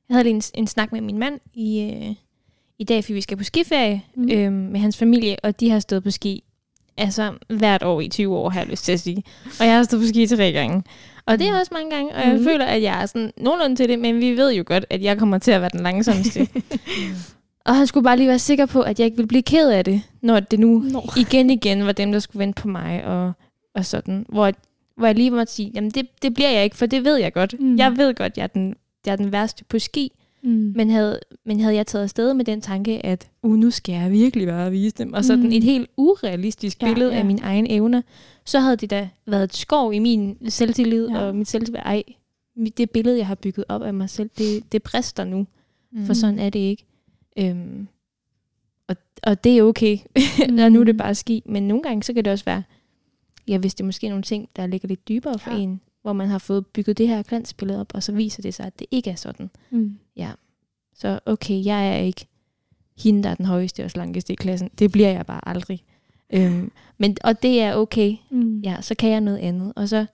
Jeg havde lige en, en snak med min mand i, øh, i dag, fordi vi skal på skiferie Mm. mm. øh, med hans familie, og de har stået på ski altså hvert år i 20 år, har jeg lyst til at sige. Og jeg har stået på ski tre gange. Og det er også mange gange, og jeg Mm. føler, at jeg er sådan nogenlunde til det, men vi ved jo godt, at jeg kommer til at være den langsomste. og han skulle bare lige være sikker på, at jeg ikke ville blive ked af det, når det nu Nå. igen igen var dem, der skulle vente på mig, og, og sådan. Hvor, hvor jeg lige måtte sige, jamen det, det bliver jeg ikke, for det ved jeg godt. Mm. Jeg ved godt, jeg er den, jeg er den værste på ski, Mm. men havde, men havde jeg taget afsted med den tanke, at uh, nu skal jeg virkelig være at vise dem, og sådan Mm. et helt urealistisk Ja, billede ja. af mine egne evner, så havde det da været et skov i min selvtillid Ja. og mit selvværd. Ej, det billede, jeg har bygget op af mig selv, det, det brister nu, mm. for sådan er det ikke. Øhm, og, og det er okay, mm. og nu er det bare ski. Men nogle gange, så kan det også være, ja, hvis det er måske nogle ting, der ligger lidt dybere for Ja. ja. en, hvor man har fået bygget det her glansbillede op, og så viser det sig, at det ikke er sådan. Mm. Så okay, jeg er ikke hende, der er den højeste og slankeste i klassen. Det bliver jeg bare aldrig. Øhm, men, og det er okay. Mm. Ja, så kan jeg noget andet. Og så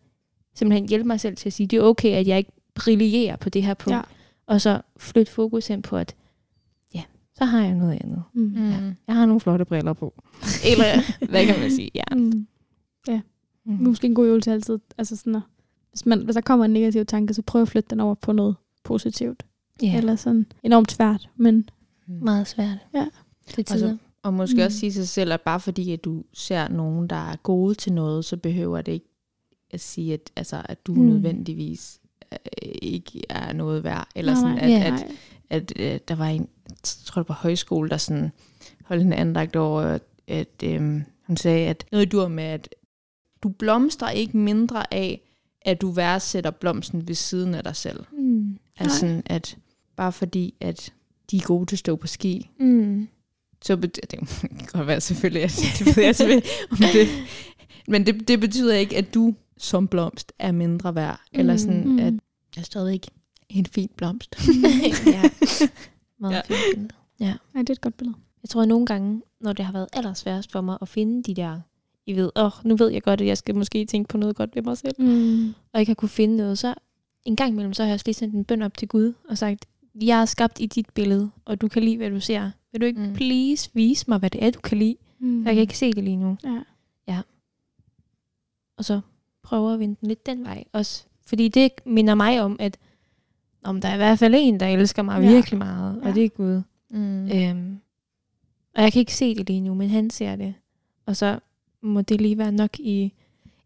simpelthen hjælpe mig selv til at sige, det er okay, at jeg ikke brillerer på det her punkt. Ja. Og så flytte fokus hen på, at ja, så har jeg noget andet. Mm. Mm. Ja. Jeg har nogle flotte briller på. Eller hvad kan man sige? Ja. Mm. Mm. Måske en god øvelse altid. Altså sådan at, hvis, man, hvis der kommer en negativ tanke, så prøv at flytte den over på noget positivt. Ja, Ja. Eller sådan enormt svært, men meget svært. Ja. Til tider. Altså, og måske Mm. mm. også sige sig selv, at bare fordi at du ser nogen, der er gode til noget, så behøver det ikke at sige, at, altså, at du Mm. mm. nødvendigvis ikke er noget værd. Eller Nej, sådan, at, Ja. at, at, øh, der var en, jeg tror det var højskole, der sådan holdt en andagt over, at, at øh, hun sagde, at noget dur med, at du blomstrer ikke mindre af, at du værdsætter blomsten ved siden af dig selv. Mm. Altså sådan, at bare fordi, at de er gode til at stå på ski, Mm. så betyder det kan godt være selvfølgelig, at det ved jeg selvfølgelig, om det, men det, det betyder ikke, at du som blomst er mindre værd, mm. eller sådan, Mm. mm. at jeg er stadigvæk en fin blomst. ja. Meget Ja. ja. fint billede. Nej, det er et godt billede. Jeg tror at nogle gange, når det har været allersværest for mig at finde de der, I ved, åh, oh, nu ved jeg godt, at jeg skal måske tænke på noget godt ved mig selv, Mm. og ikke har kunne finde noget, så en gang imellem, så har jeg også lige sendt en bøn op til Gud, og sagt, jeg er skabt i dit billede, og du kan lide, hvad du ser. Vil du ikke Mm. please vise mig, hvad det er, du kan lide? Mm. For jeg kan ikke se det lige nu. Ja. Og så prøver at vende den lidt den vej også. Fordi det minder mig om, at om der er i hvert fald en, der elsker mig Ja. virkelig meget, Ja. og det er Gud. Mm. Øhm, og jeg kan ikke se det lige nu, men han ser det. Og så må det lige være nok i,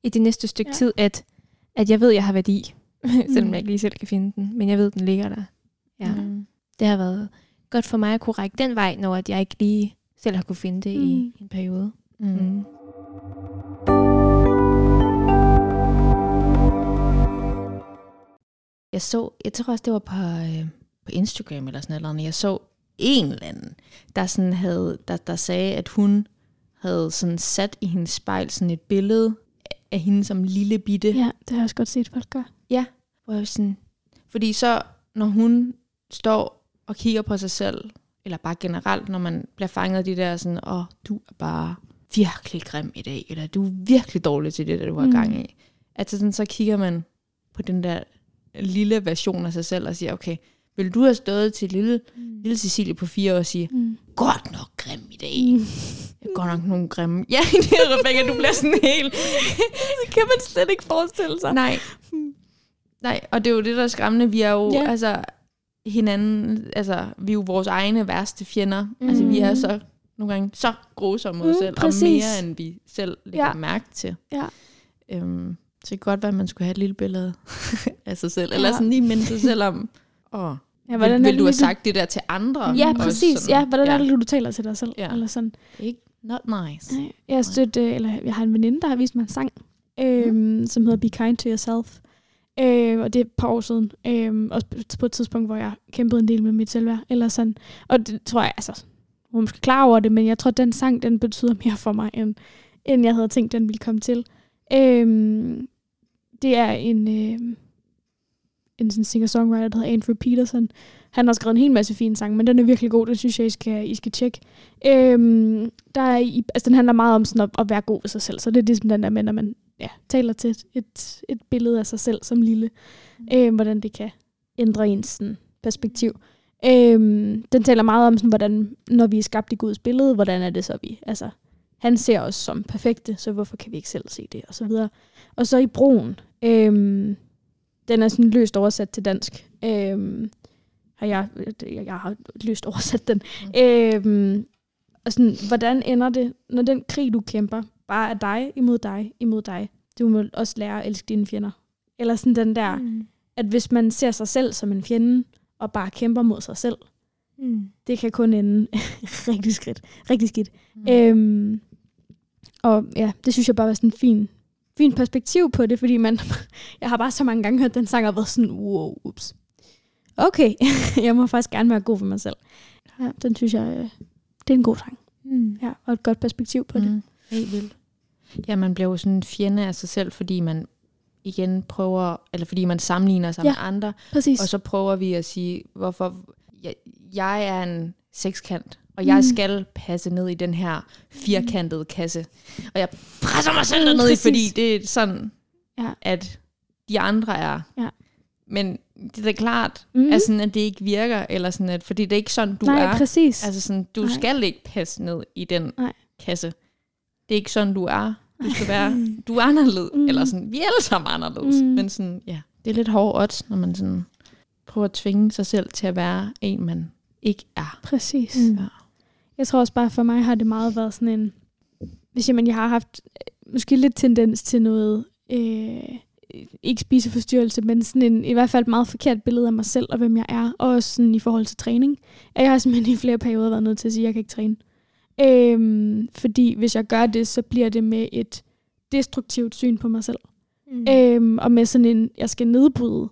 i det næste stykke Ja. tid, at, at jeg ved, at jeg har værdi. Selvom Mm. jeg ikke lige selv kan finde den. Men jeg ved, at den ligger der. Ja. Mm. Det har været godt for mig at kunne række den vej, når jeg ikke lige selv har kunne finde det. Mm. i en periode. Mm. Mm. Jeg så, jeg tror også, det var på, øh, på Instagram eller sådan noget. Jeg så en eller anden, der, sådan havde, der, der sagde, at hun havde sådan sat i hendes spejl sådan et billede af hende som lille bitte. ja, det har jeg også godt set folk gøre. Ja, hvor jeg sådan, fordi så, når hun står og kigger på sig selv, eller bare generelt, når man bliver fanget af de der sådan, åh, du er bare virkelig grim i dag, eller du er virkelig dårlig til det, der du har Mm. gang i. At så, sådan, så kigger man på den der lille version af sig selv og siger, okay, Vil du have stået til lille, lille Cecilie på fire år og sige, Mm. godt nok grim i dag. Jeg er godt nok nogle grimme. Ja, det er Rebecca, du bliver sådan helt... Det kan man slet ikke forestille sig. Nej. Nej, og det er jo det, der er skræmmende. Vi er jo ja. altså hinanden, altså vi er jo vores egne værste fjender. Mm. Altså vi er så nogle gange så grusomme mod os Mm, selv, præcis. og mere end vi selv lægger ja. mærke til. Ja. Øhm, så det kan godt være, at man skulle have et lille billede af sig selv, eller Ja. sådan lige minde sig selv om, åh, Ja, vil, vil det du have sagt det der til andre? Ja, Også præcis. sådan, Ja, hvordan ja. er det, du taler til dig selv? Ja. Eller sådan. Ikke not nice. Jeg stødt, øh, eller jeg har en veninde, der har vist mig en sang, øh, mm. som hedder Be Kind to Yourself. Øh, og det er et par år siden. Øh, også på et tidspunkt, hvor jeg kæmpede en del med mit selvværd. Eller sådan. Og det tror jeg, altså, hun måske klar over det, men jeg tror, at den sang, den betyder mere for mig, end, end jeg havde tænkt, den ville komme til. Øh, det er en, øh, en sådan singer-songwriter, der hedder Andrew Peterson. Han har skrevet en hel masse fine sange, men den er virkelig god. Den synes jeg, I skal, I skal tjekke. Øhm, der er i, altså, den handler meget om sådan at, at være god ved sig selv. Så det er ligesom den der med, når man ja, taler til et, et, billede af sig selv som lille. Øhm, hvordan det kan ændre ens sådan, perspektiv. Øhm, den taler meget om, sådan, hvordan, når vi er skabt i Guds billede, hvordan er det så, vi... Altså, han ser os som perfekte, så hvorfor kan vi ikke selv se det, og så videre. Og så i broen, øhm, den er sådan løst oversat til dansk. Øhm, har jeg, jeg, jeg har løst oversat den. Mm. Øhm, og sådan, hvordan ender det, når den krig, du kæmper, bare er dig imod dig imod dig? Du må også lære at elske dine fjender. Eller sådan den der, Mm. at hvis man ser sig selv som en fjende, og bare kæmper mod sig selv, Mm. det kan kun ende rigtig skidt. Rigtig skidt. Mm. Øhm, og ja, det synes jeg bare var sådan en fin, fin perspektiv på det, fordi man, jeg har bare så mange gange hørt den sang og været sådan, wow, ups. Okay, jeg må faktisk gerne være god for mig selv. Ja, den synes jeg, øh, det er en god sang. Mm. Ja, og et godt perspektiv på det. Mm. Helt vildt. Ja, man bliver jo sådan en fjende af sig selv, fordi man igen prøver, eller fordi man sammenligner sig ja. med andre, Præcis. og så prøver vi at sige, hvorfor jeg, jeg er en sekskant, og jeg Mm. skal passe ned i den her firkantede kasse. Og jeg presser mig selv Mm, derned i, fordi det er sådan, Ja. at de andre er. Ja. Men det er klart, mm. at, sådan, at det ikke virker, eller sådan, at, fordi det er ikke sådan, du Nej, er. præcis. Altså sådan, du Nej. Skal ikke passe ned i den Nej. kasse. Det er ikke sådan, du er. Du skal være, du er anderledes. Mm. Mm. Eller sådan, vi er alle sammen anderledes. Mm. Mm. Men sådan, ja, det er lidt hårdt odds, når man sådan prøver at tvinge sig selv til at være en, man ikke er. Præcis. Mm. Ja. Jeg tror også bare, for mig har det meget været sådan en... Hvis jeg, men jeg har haft øh, måske lidt tendens til noget... Øh, ikke spiseforstyrrelse, men sådan en, i hvert fald et meget forkert billede af mig selv og hvem jeg er. Og også sådan i forhold til træning. At jeg har simpelthen i flere perioder været nødt til at sige, at jeg kan ikke træne. Øhm, fordi hvis jeg gør det, så bliver det med et destruktivt syn på mig selv. Mm. Øhm, og med sådan en, jeg skal nedbryde,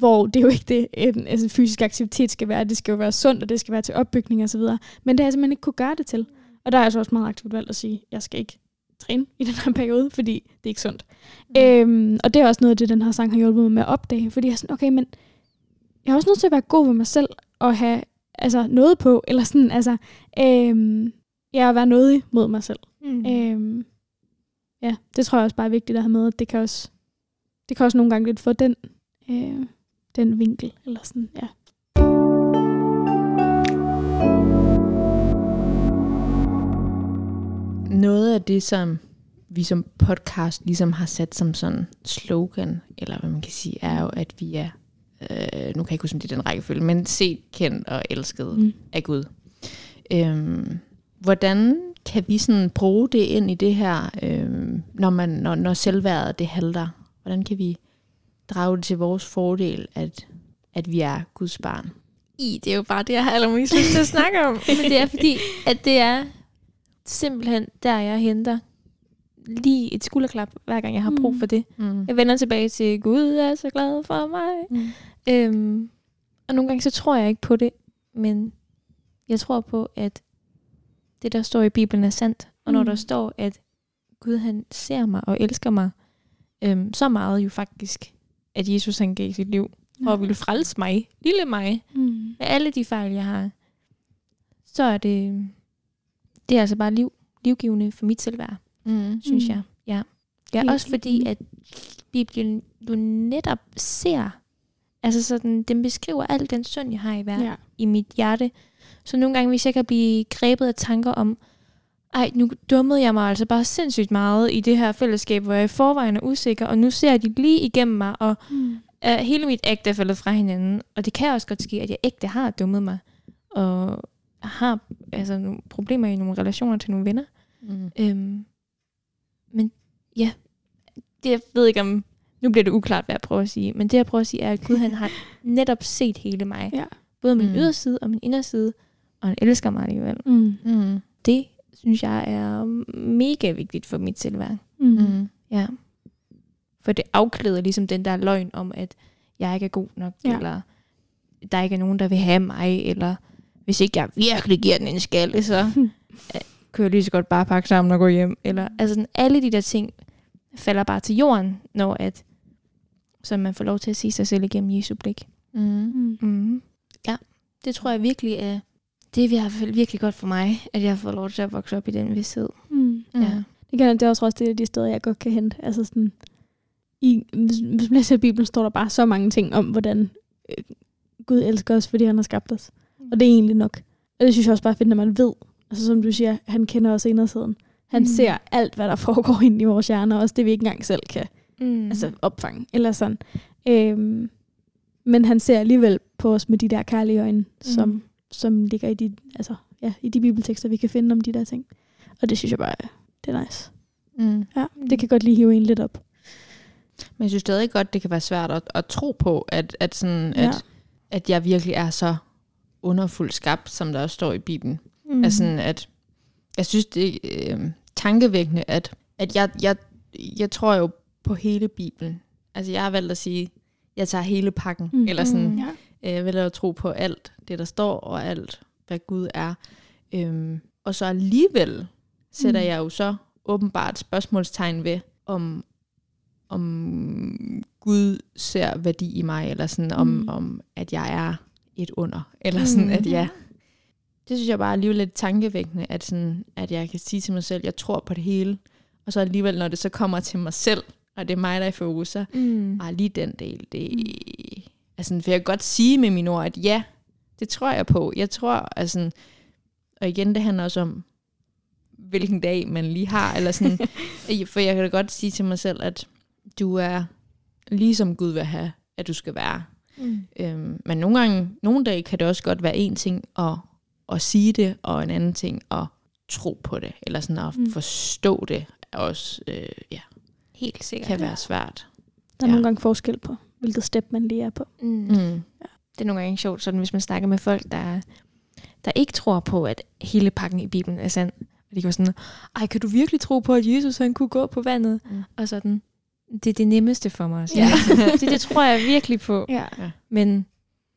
hvor det er jo ikke det, en altså fysisk aktivitet skal være. Det skal jo være sundt, og det skal være til opbygning osv. Men det har jeg simpelthen ikke kunne gøre det til. Og der er jeg så også meget aktivt valgt at sige, jeg skal ikke træne i den her periode, fordi det er ikke sundt. Mm. Øhm, og det er også noget af det, den her sang har hjulpet mig med at opdage. Fordi jeg er sådan, okay, men jeg er også nødt til at være god ved mig selv, og have altså, noget på, eller sådan, altså, øhm, ja, at være nådig mod mig selv. Mm. Øhm, ja, det tror jeg også bare er vigtigt at have med, at det kan også, det kan også nogle gange lidt få den, øh, den vinkel, eller sådan, ja. Noget af det, som vi som podcast ligesom har sat som sådan slogan, eller hvad man kan sige, er jo, at vi er, øh, nu kan jeg ikke huske, om det er den rækkefølge, men set, kendt og elsket Mm. af Gud. Øhm, hvordan kan vi sådan bruge det ind i det her, øhm, når, man, når, når selvværdet det halter? Hvordan kan vi drage det til vores fordel, at, at vi er Guds barn? I, det er jo bare det, jeg har allermest lyst til at snakke om. Men det er fordi, at det er simpelthen der, jeg henter lige et skulderklap, hver gang jeg har brug Mm. for det. Mm. Jeg vender tilbage til, Gud er så glad for mig. Mm. Øhm, og nogle gange så tror jeg ikke på det, men jeg tror på, at det, der står i Bibelen, er sandt. Og når Mm. der står, at Gud han ser mig og elsker mig, øhm, så meget jo faktisk, at Jesus han gav sit liv for at ville frelse mig, lille mig, Mm. med alle de fejl, jeg har, så er det, det er altså bare liv, livgivende for mit selvværd, Mm. synes Mm. jeg. Ja. Ja, også fordi, at Bibelen jo netop ser, Altså sådan, den beskriver alt den synd, jeg har i, hver, Ja. i mit hjerte. Så nogle gange, hvis jeg kan blive grebet af tanker om, ej, nu dummede jeg mig altså bare sindssygt meget i det her fællesskab, hvor jeg i forvejen er usikker, og nu ser de lige igennem mig, og Mm. er hele mit ægte er faldet fra hinanden. Og det kan også godt ske, at jeg ægte har dummet mig, og har altså, nogle problemer i nogle relationer til nogle venner. Mm. Øhm, men ja, det jeg ved ikke om, nu bliver det uklart, hvad jeg prøver at sige, men det jeg prøver at sige er, at Gud han har netop set hele mig. Ja. Både min Mm. mm. yderside og min inderside, og han elsker mig alligevel. Mm. Mm. Det synes jeg er mega vigtigt for mit selvværd. Mm. Mm. Ja. For det afklæder ligesom den der løgn om, at jeg ikke er god nok, Ja. eller der ikke er nogen, der vil have mig, eller hvis ikke jeg virkelig giver den en skalle, så øh, kan jeg lige så godt bare pakke sammen og gå hjem. Eller, altså sådan, alle de der ting falder bare til jorden, når at, så man får lov til at se sig selv igennem Jesu blik. Mm. Mm. Mm. Ja, det tror jeg virkelig er, det er i hvert fald virkelig godt for mig, at jeg har fået lov til at vokse op i den vidshed. Mm. Mm. Ja. Det, kan, det er også det af de steder, jeg godt kan hente. Altså sådan, i, hvis, man læser Bibelen, står der bare så mange ting om, hvordan øh, Gud elsker os, fordi han har skabt os. Og det er egentlig nok. Og det synes jeg også bare er fedt, når man ved, altså som du siger, han kender os indersiden. Han Mm. ser alt, hvad der foregår inde i vores hjerner, også det vi ikke engang selv kan Mm. altså opfange. Eller sådan. Øhm, men han ser alligevel på os med de der kærlige øjne, Mm. som ligger i de, altså, ja, i de bibeltekster, vi kan finde om de der ting. Og det synes jeg bare, det er nice. Mm. Ja, det kan godt lige hive en lidt op. Men jeg synes stadig godt, det kan være svært at, at tro på, at, at, sådan, Ja. at, at jeg virkelig er så underfuldt skabt, som der også står i Bibelen. Mm. Mm. Altså sådan, at jeg synes, det er øh, tankevækkende, at, at jeg, jeg, jeg tror jo på hele Bibelen. Altså jeg har valgt at sige, jeg tager hele pakken, Mm. mm. eller sådan, Mm. Ja. Øh, jeg vælger at tro på alt det, der står, og alt, hvad Gud er. Øhm, og så alligevel sætter Mm. mm. jeg jo så åbenbart spørgsmålstegn ved, om, om Gud ser værdi i mig, eller sådan, om, Mm. mm. om at jeg er et under, eller sådan, Mm. at jeg... Det synes jeg bare er alligevel lidt tankevækkende, at, sådan, at jeg kan sige til mig selv, jeg tror på det hele, og så alligevel, når det så kommer til mig selv, og det er mig, der er i fokus, så Mm. lige den del, det altså, for jeg kan godt sige med mine ord, at ja, det tror jeg på. Jeg tror, altså, og igen, det handler også om, hvilken dag man lige har, eller sådan, for jeg kan da godt sige til mig selv, at du er ligesom Gud vil have, at du skal være. Mm. Øhm, men nogle gange, nogle dage kan det også godt være en ting at, at sige det, og en anden ting at tro på det, eller sådan at Mm. forstå det, også øh, ja, Helt sikkert. kan være svært. Der er Ja. nogle gange forskel på, hvilket step man lige er på. Mm. Mm. Det er nogle gange sjovt, sådan hvis man snakker med folk, der, der ikke tror på, at hele pakken i Bibelen er sand. Og de går sådan, ej, kan du virkelig tro på, at Jesus han kunne gå på vandet? Mm. Og sådan, det er det nemmeste for mig. Ja. Ja. det, det tror jeg virkelig på. Ja. Men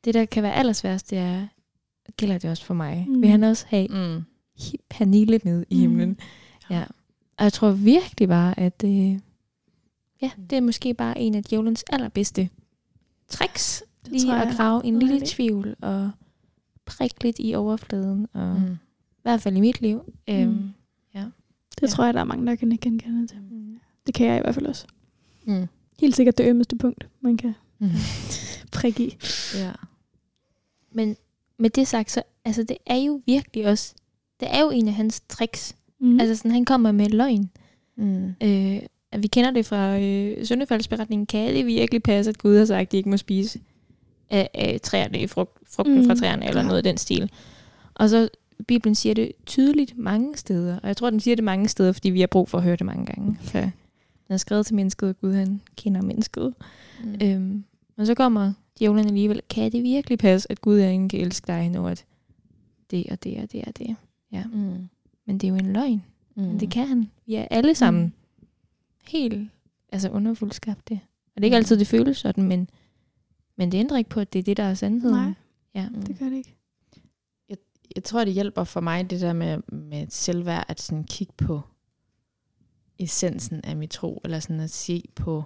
det, der kan være allersværest, det er, gælder det også for mig? Mm. Mm. Vil han også have Mm. Pernille med i Mm. himlen? Ja. Og jeg tror virkelig bare, at øh, ja, det er måske bare en af djævelens allerbedste tricks. Det Lige tror at jeg. grave en lille tvivl og prikke lidt i overfladen. Og Mm. i hvert fald i mit liv. Øhm, Mm. Det Ja. tror jeg, der er mange, der kan genkende til. mm. Det kan jeg i hvert fald også. Mm. Helt sikkert det ømmeste punkt, man kan Mm. prikke i. Ja. Men med det sagt, så altså, det er jo virkelig også, det er jo en af hans tricks. Mm. Mm. Altså sådan, han kommer med løgn. Mm. Øh, at vi kender det fra øh, søndefaldsberetningen. Kan det virkelig passe, at Gud har sagt, at de ikke må spise af, af træerne, i frugt, frugten Mm. fra træerne, eller Ja. noget i den stil. Og så Bibelen siger det tydeligt mange steder. Og jeg tror, den siger det mange steder, fordi vi har brug for at høre det mange gange. For den er skrevet til mennesket, og Gud han kender mennesket. Mm. Øhm, og så kommer djævlen alligevel. Kan det virkelig passe, at Gud er ikke kan elske dig, når at det og det og det og det? Ja. Mm. Men det er jo en løgn. Mm. Men det kan han. Vi er alle sammen Mm. Helt altså underfuldt skabte. Og det er ikke Mm. altid, det føles sådan, men, men det ændrer ikke på, at det er det, der er sandheden. Nej, Ja. Mm. det gør det ikke. jeg tror, det hjælper for mig, det der med, med selvværd, at sådan kigge på essensen af mit tro, eller sådan at se på,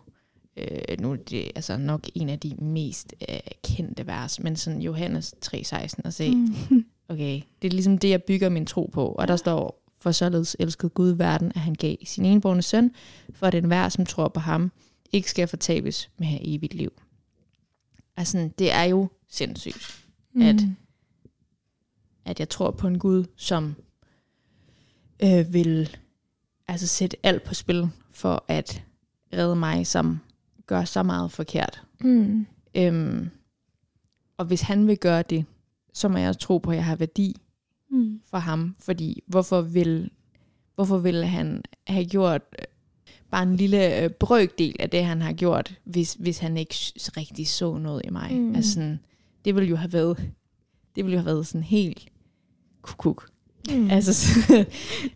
øh, nu er det altså nok en af de mest øh, kendte vers, men sådan Johannes 3,16 og se. Mm. okay, det er ligesom det, jeg bygger min tro på, og der står, for således elskede Gud verden, at han gav sin enborne søn, for at enhver, som tror på ham, ikke skal fortabes med her evigt liv. Altså, det er jo sindssygt, At- at jeg tror på en Gud, som øh, vil altså sætte alt på spil for at redde mig, som gør så meget forkert. Mm. Øhm, og hvis han vil gøre det, så må jeg også tro på, at jeg har værdi Mm. for ham. Fordi hvorfor vil, hvorfor vil han have gjort øh, bare en lille øh, brøkdel af det, han har gjort, hvis, hvis han ikke rigtig så noget i mig? Mm. Altså, sådan, det ville jo have været, det ville jo have været sådan helt kukuk. Mm. Altså,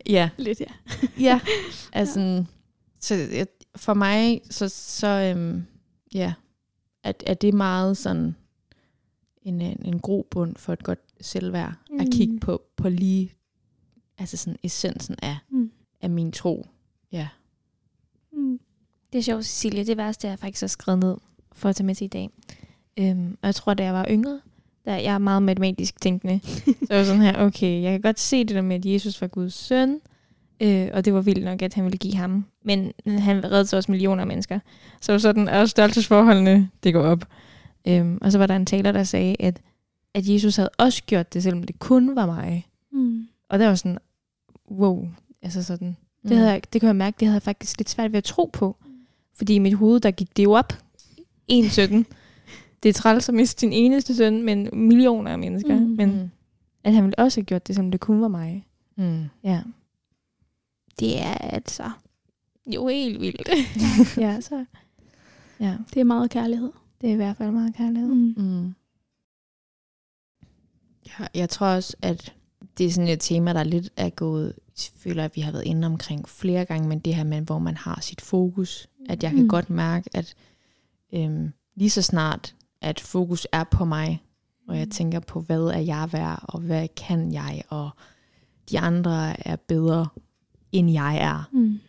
ja. Lidt, ja. Ja, altså, ja. så jeg- for mig, så, så øhm, ja, at, at det er meget sådan en, en, en grobund for et godt selvværd, mm. at kigge på, på lige, altså sådan essensen af, Mm. af min tro. Ja. Mm. Det er sjovt, Cecilie. Det værste, jeg faktisk har skrevet ned for at tage med til i dag. Øhm, og jeg tror, da jeg var yngre, da jeg er meget matematisk tænkende, så var sådan her, okay, jeg kan godt se det der med, at Jesus var Guds søn, øh, og det var vildt nok, at han ville give ham. Men han reddede så også millioner af mennesker. Så sådan, at størrelsesforholdene, det går op. Øhm, og så var der en taler, der sagde, at, at Jesus havde også gjort det, selvom det kun var mig. Mm. Og der var sådan, wow, altså sådan, Mm. det, havde jeg, det kan jeg mærke, det havde jeg faktisk lidt svært ved at tro på. Fordi i mit hoved, der gik det jo op. 1,17. Det er træls at miste sin eneste søn, men millioner af mennesker. Mm. Mm. Men Mm. at han ville også have gjort det, som det kun var mig. Mm. Ja. Det er altså jo helt vildt. ja, så. Ja, Det er meget kærlighed. det er i hvert fald meget kærlighed. Mm. Mm. Ja, jeg tror også, at det er sådan et tema, der lidt er gået, jeg føler, at vi har været inde omkring flere gange, men det her med, hvor man har sit fokus. At jeg kan Mm. godt mærke, at øhm, lige så snart, at fokus er på mig, og jeg tænker på, hvad er jeg værd, og hvad kan jeg, og de andre er bedre, end jeg er, Mm.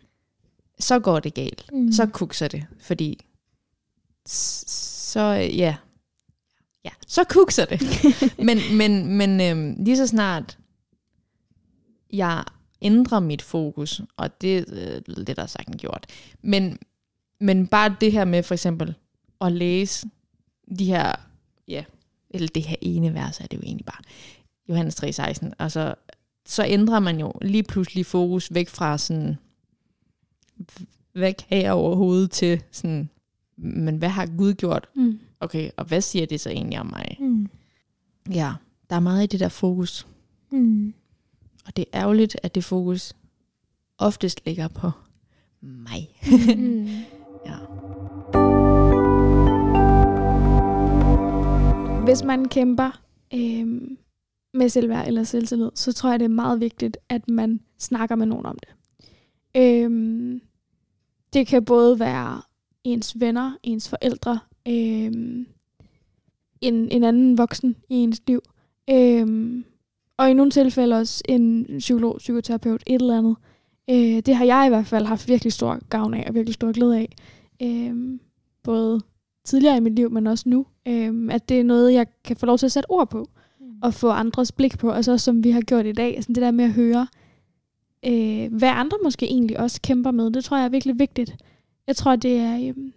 så går det galt. Mm. Så kukser det, fordi så, ja, ja, så kukser det. men men, men øhm, lige så snart jeg ændrer mit fokus, og det er øh, lidt der sagt gjort, men, men bare det her med for eksempel at læse de her, ja, eller det her ene vers er det jo egentlig bare, Johannes 3,16, og så, så ændrer man jo lige pludselig fokus væk fra sådan, kan jeg overhovedet til sådan, men hvad har Gud gjort? Mm. Okay, og hvad siger det så egentlig om mig? Mm. Ja, der er meget i det der fokus. Mm. Og det er ærgerligt, at det fokus oftest ligger på mig. Mm. Ja. Hvis man kæmper øhm, med selvværd eller selvtillid, så tror jeg, det er meget vigtigt, at man snakker med nogen om det. Øhm, det kan både være ens venner, ens forældre, øhm, en, en anden voksen i ens liv, øhm, og i nogle tilfælde også en psykolog, psykoterapeut, et eller andet. Øh, det har jeg i hvert fald haft virkelig stor gavn af og virkelig stor glæde af. Øhm, både tidligere i mit liv, men også nu. Øhm, at det er noget, jeg kan få lov til at sætte ord på, og få andres blik på, altså som vi har gjort i dag. Altså det der med at høre, øh, hvad andre måske egentlig også kæmper med, det tror jeg er virkelig vigtigt. Jeg tror, det er, øhm,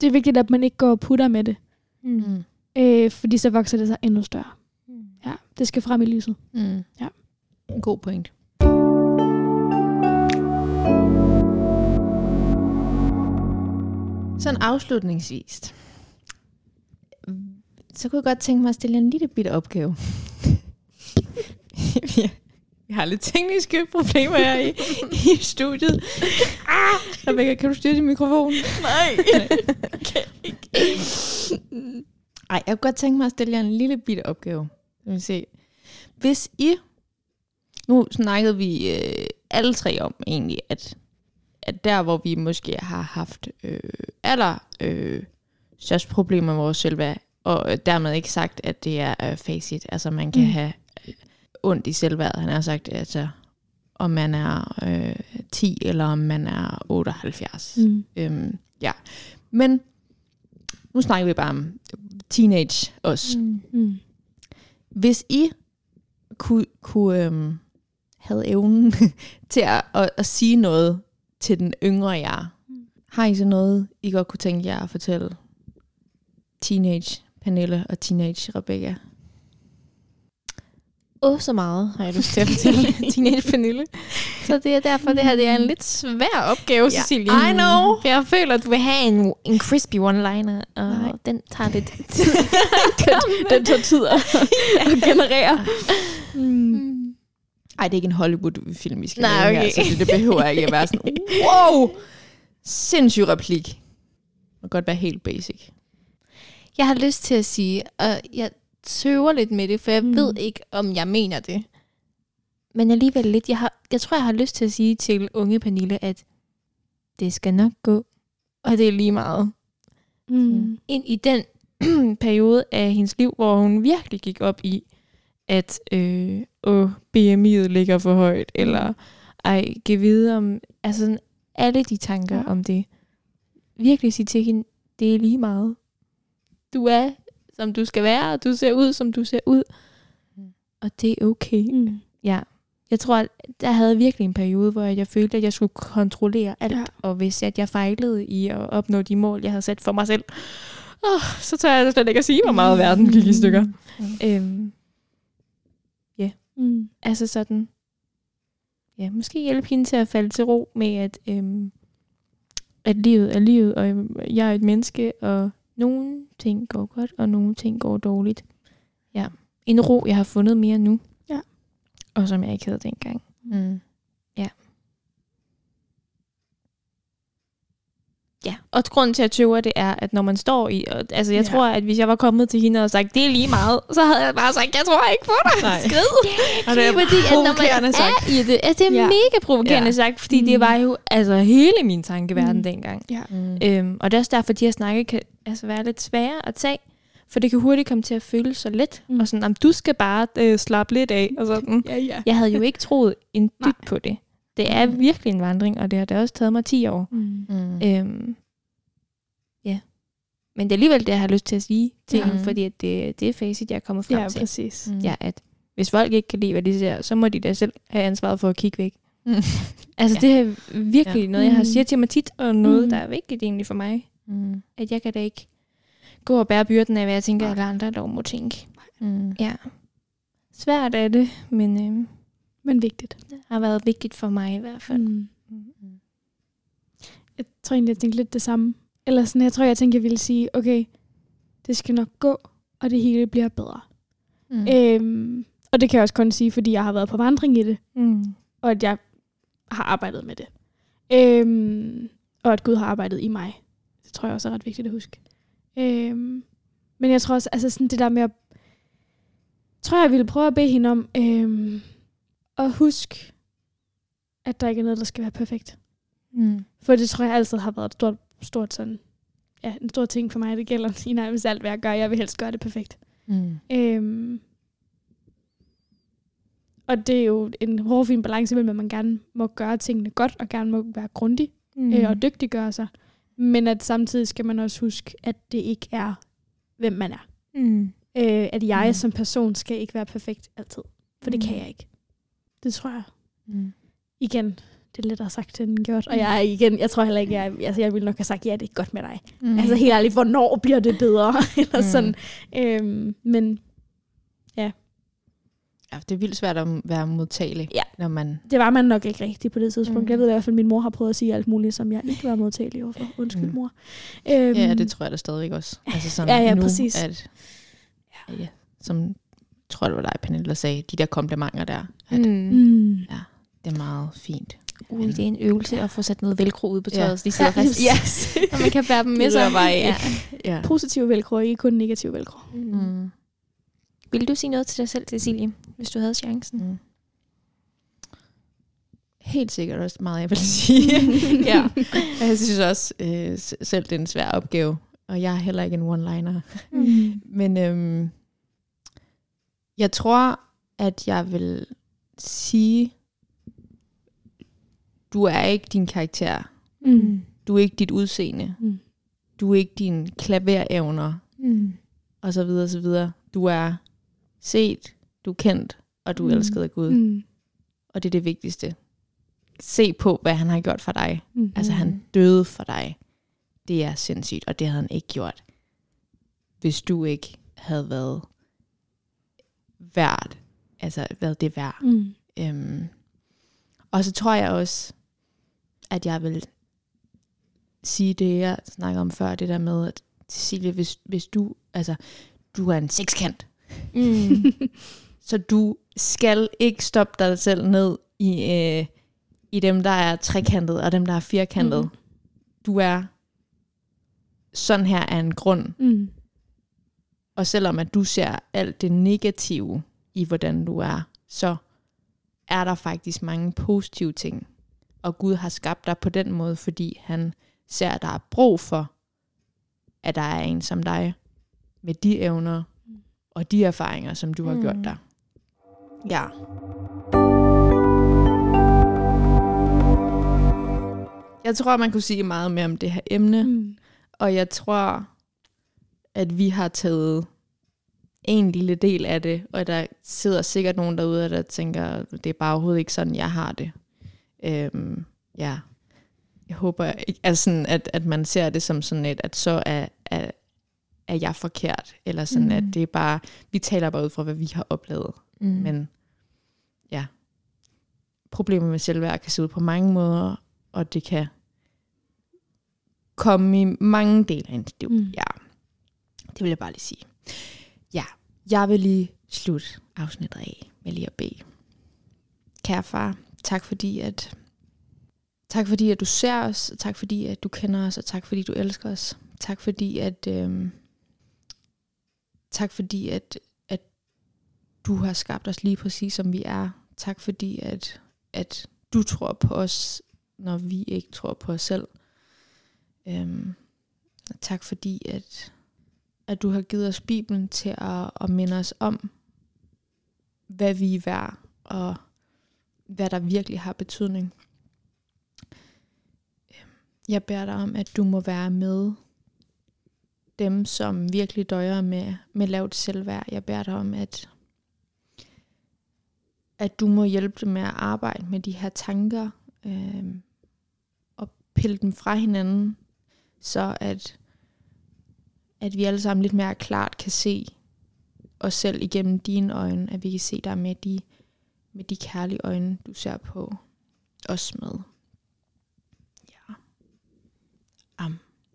det er vigtigt, at man ikke går og putter med det, Mm. øh, fordi så vokser det sig endnu større. Mm. Ja, det skal frem i lyset. Mm. Ja. En god point. Sådan afslutningsvis, så kunne jeg godt tænke mig at stille en lille bitte opgave. Ja, Vi har lidt tekniske problemer her i, i studiet. Ah, Rebecca, kan du styre din mikrofon? Nej. okay. Ej, jeg kunne godt tænke mig at stille jer en lille bitte opgave. Lad mig se. Hvis I, nu snakkede vi øh, alle tre om egentlig, at, at der hvor vi måske har haft øh, aller øh, størst problemer med vores selvværd, og dermed ikke sagt, at det er øh, facit, altså man kan Mm. have ondt i selvværd, han har sagt, altså om man er øh, 10 eller om man er 78. Mm. Øhm, ja. Men nu snakker vi bare om teenage os. Mm. Mm. Mm. Hvis I kunne, kunne øhm, havde evnen til at, at, at sige noget til den yngre jer, Mm. har I så noget, I godt kunne tænke jer at fortælle teenage Pernille og Teenage Rebecca? Åh, så meget har jeg lyst til at fortælle Teenage Pernille. Så det er derfor, det her det er en lidt svær opgave, Ja, Cecilie. I know. For jeg føler, at du vil have en, en crispy one-liner, og Nej. den tager lidt Den tager tid at at generere. Mm. Ej, det er ikke en Hollywood-film, vi skal Nej, lave her, okay. så det, det behøver ikke at være sådan, wow, sindssyg replik. Det må godt være helt basic. Jeg har lyst til at sige, og jeg tøver lidt med det, for jeg Mm. mm. ved ikke, om jeg mener det. Men alligevel lidt. Jeg, har, jeg tror, jeg har lyst til at sige til unge Pernille, at det skal nok gå. Og det er lige meget. Mm. Ind i den periode af hendes liv, hvor hun virkelig gik op i, at øh, åh, BMI'et ligger for højt, eller ej, giv videre om, altså sådan, alle de tanker ja. om det. Virkelig sige til hende, det er lige meget. Du er, som du skal være, og du ser ud, som du ser ud. Mm. Og det er okay. Mm. Ja. Jeg tror, at der havde virkelig en periode, hvor jeg følte, at jeg skulle kontrollere alt. Ja. Ja. Og hvis at jeg fejlede i at opnå de mål, jeg havde sat for mig selv, oh, så tør jeg slet ikke at sige, hvor meget verden gik i stykker. Mm. Øhm, Mm. altså sådan, ja, måske hjælpe hende til at falde til ro med, at, øhm, at livet er livet, og jeg er et menneske, og nogle ting går godt, og nogle ting går dårligt. Ja, en ro, jeg har fundet mere nu. Ja. Og som jeg ikke havde dengang. Mm. Ja, og grunden til at tøve det er, at når man står i, og, altså jeg Ja. tror, at hvis jeg var kommet til hende og sagt, det er lige meget, så havde jeg bare sagt, jeg tror ikke på dig. Nej. Skrid. Og det er fordi at når man provokerende sagt. er i det, altså det er Ja. mega provokerende Ja. sagt, fordi Mm. det var jo altså hele min tankeverden Mm. dengang. Ja. Mm. Øhm, og det er også derfor, at de her snakke kan altså være lidt svære at tage, for det kan hurtigt komme til at føles så let, Mm. og sådan, om du skal bare øh, slappe lidt af, og sådan. Ja, ja. Jeg havde jo ikke troet en dyt på det. Det er virkelig en vandring, og det har da også taget mig 10 år. Mm. Mm. Øhm, ja. Men det er alligevel det, jeg har lyst til at sige til ja. hende, fordi at det, det er facit, jeg er kommet frem Ja, til. præcis. Mm. Ja, at hvis folk ikke kan lide, hvad de ser, så må de da selv have ansvaret for at kigge væk. Mm. Altså, Ja. det er virkelig Ja. noget, jeg har Mm. siger til mig tit, og noget, Mm. der er vigtigt egentlig for mig. Mm. At jeg kan da ikke gå og bære byrden af, hvad jeg tænker, alle andre dog må tænke. Mm. Ja. Svært er det, men øhm, Men vigtigt. det har været vigtigt for mig i hvert fald. Mm. Mm. Jeg tror egentlig, jeg tænkte lidt det samme. Eller sådan, jeg tror, jeg tænkte, jeg ville sige, okay, det skal nok gå, og det hele bliver bedre. Mm. Mm. Øhm, og det kan jeg også kun sige, fordi jeg har været på vandring i det, Mm. og at jeg har arbejdet med det. Øhm, og at Gud har arbejdet i mig. Det tror jeg også er ret vigtigt at huske. Øhm, men jeg tror også, altså sådan det der med at... tror, jeg ville prøve at bede hende om øhm, at huske, at der ikke er noget, der skal være perfekt. Mm. For det tror jeg altid har været et stort, stort sådan, ja, en stor ting for mig. Det gælder i nærmest alt, hvad jeg gør. Jeg vil helst gøre det perfekt. Mm. Øhm, og det er jo en hårfin balance mellem, at man gerne må gøre tingene godt, og gerne må være grundig Mm. øh, og dygtiggøre sig. Men at samtidig skal man også huske, at det ikke er, hvem man er. Mm. Øh, at jeg Mm. som person skal ikke være perfekt altid. For det Mm. kan jeg ikke. Det tror jeg. Mm. Igen, det er lettere sagt end gjort. Og jeg er igen, jeg tror heller ikke, jeg, altså jeg ville nok have sagt, ja, det er godt med dig. Mm. Mm. Altså helt ærligt, hvornår bliver det bedre? Eller Mm. sådan. Øhm, men Ja, det er vildt svært at være modtagelig, Ja. når man... det var man nok ikke rigtigt på det tidspunkt. Mm. Mm. Jeg ved i hvert fald, at min mor har prøvet at sige alt muligt, som jeg ikke var modtagelig overfor. Undskyld, Mm. mor. Øhm, Ja, det tror jeg da stadigvæk også. Altså sådan Ja, ja, nu, præcis. At, ja, som tror jeg, det var dig, Pernille, der sagde, de der komplimenter der, at Mm. Mm. det er meget fint. Ui, det er en øvelse at få sat noget velcro ud på Ja. tøjet, så de sidder Ja, fast. Yes. Og man kan bære dem med sig. bare. Ja. ja. Positiv velcro, ikke kun negativ velcro. Mm. Mm. Vil du sige noget til dig selv, Cecilie, hvis du havde chancen? Mm. Helt sikkert også meget, jeg vil sige. ja. Jeg synes også øh, selv, det er en svær opgave. Og jeg er heller ikke en one-liner. Mm. Men øhm, jeg tror, at jeg vil sige, du er ikke din karakter. Mm. Du er ikke dit udseende. Mm. Du er ikke dine klaverevner. Mm. Og så videre, og så videre. Du er set, du er kendt, og du er Mm. elsket af Gud. Mm. Og det er det vigtigste. Se på, hvad han har gjort for dig. Mm. Altså, han døde for dig. Det er sindssygt, og det havde han ikke gjort. hvis du ikke havde været værd, altså været det værd. Mm. Øhm, og så tror jeg også, at jeg vil sige det, jeg snakker om før, det der med, at Cecilie, hvis, hvis du, altså, du er en sekskant, Mm. så du skal ikke stoppe dig selv ned i, øh, i dem, der er trekantet, og dem, der er firkantet. Mm. Du er sådan her af en grund. Mm. Og selvom at du ser alt det negative i, hvordan du er, så er der faktisk mange positive ting. Og Gud har skabt dig på den måde, fordi han ser, at der er brug for, at der er en som dig, med de evner og de erfaringer, som du har Mm. gjort dig. Ja. Jeg tror, man kunne sige meget mere om det her emne. Mm. Og jeg tror, at vi har taget en lille del af det, og der sidder sikkert nogen derude, der tænker, det er bare overhovedet ikke sådan, jeg har det. Øhm, ja. Jeg håber ikke, altså sådan, at, at man ser det som sådan et, at så er, er, er jeg forkert, eller sådan, mm. At det er bare, vi taler bare ud fra, hvad vi har oplevet. Mm. Men ja, problemer med selvværd kan se ud på mange måder, og det kan komme i mange dele af ens liv. Mm. Ja, det vil jeg bare lige sige. Ja, jeg vil lige slutte afsnittet af med lige at bede. Kære far, tak fordi at tak fordi at du ser os, og tak fordi at du kender os, og tak fordi du elsker os. Tak fordi at øh, tak fordi at at du har skabt os lige præcis som vi er. Tak fordi at at du tror på os, når vi ikke tror på os selv. Øhm, tak fordi, at, at du har givet os Bibelen til at, at minde os om, hvad vi er værd, og hvad der virkelig har betydning. Øhm, jeg beder dig om, at du må være med dem, som virkelig døjer med, med lavt selvværd. Jeg beder dig om, at, at du må hjælpe dem med at arbejde med de her tanker, øh, og pille dem fra hinanden, så at, at vi alle sammen lidt mere klart kan se os selv igennem dine øjne, at vi kan se dig med de, med de kærlige øjne, du ser på os med.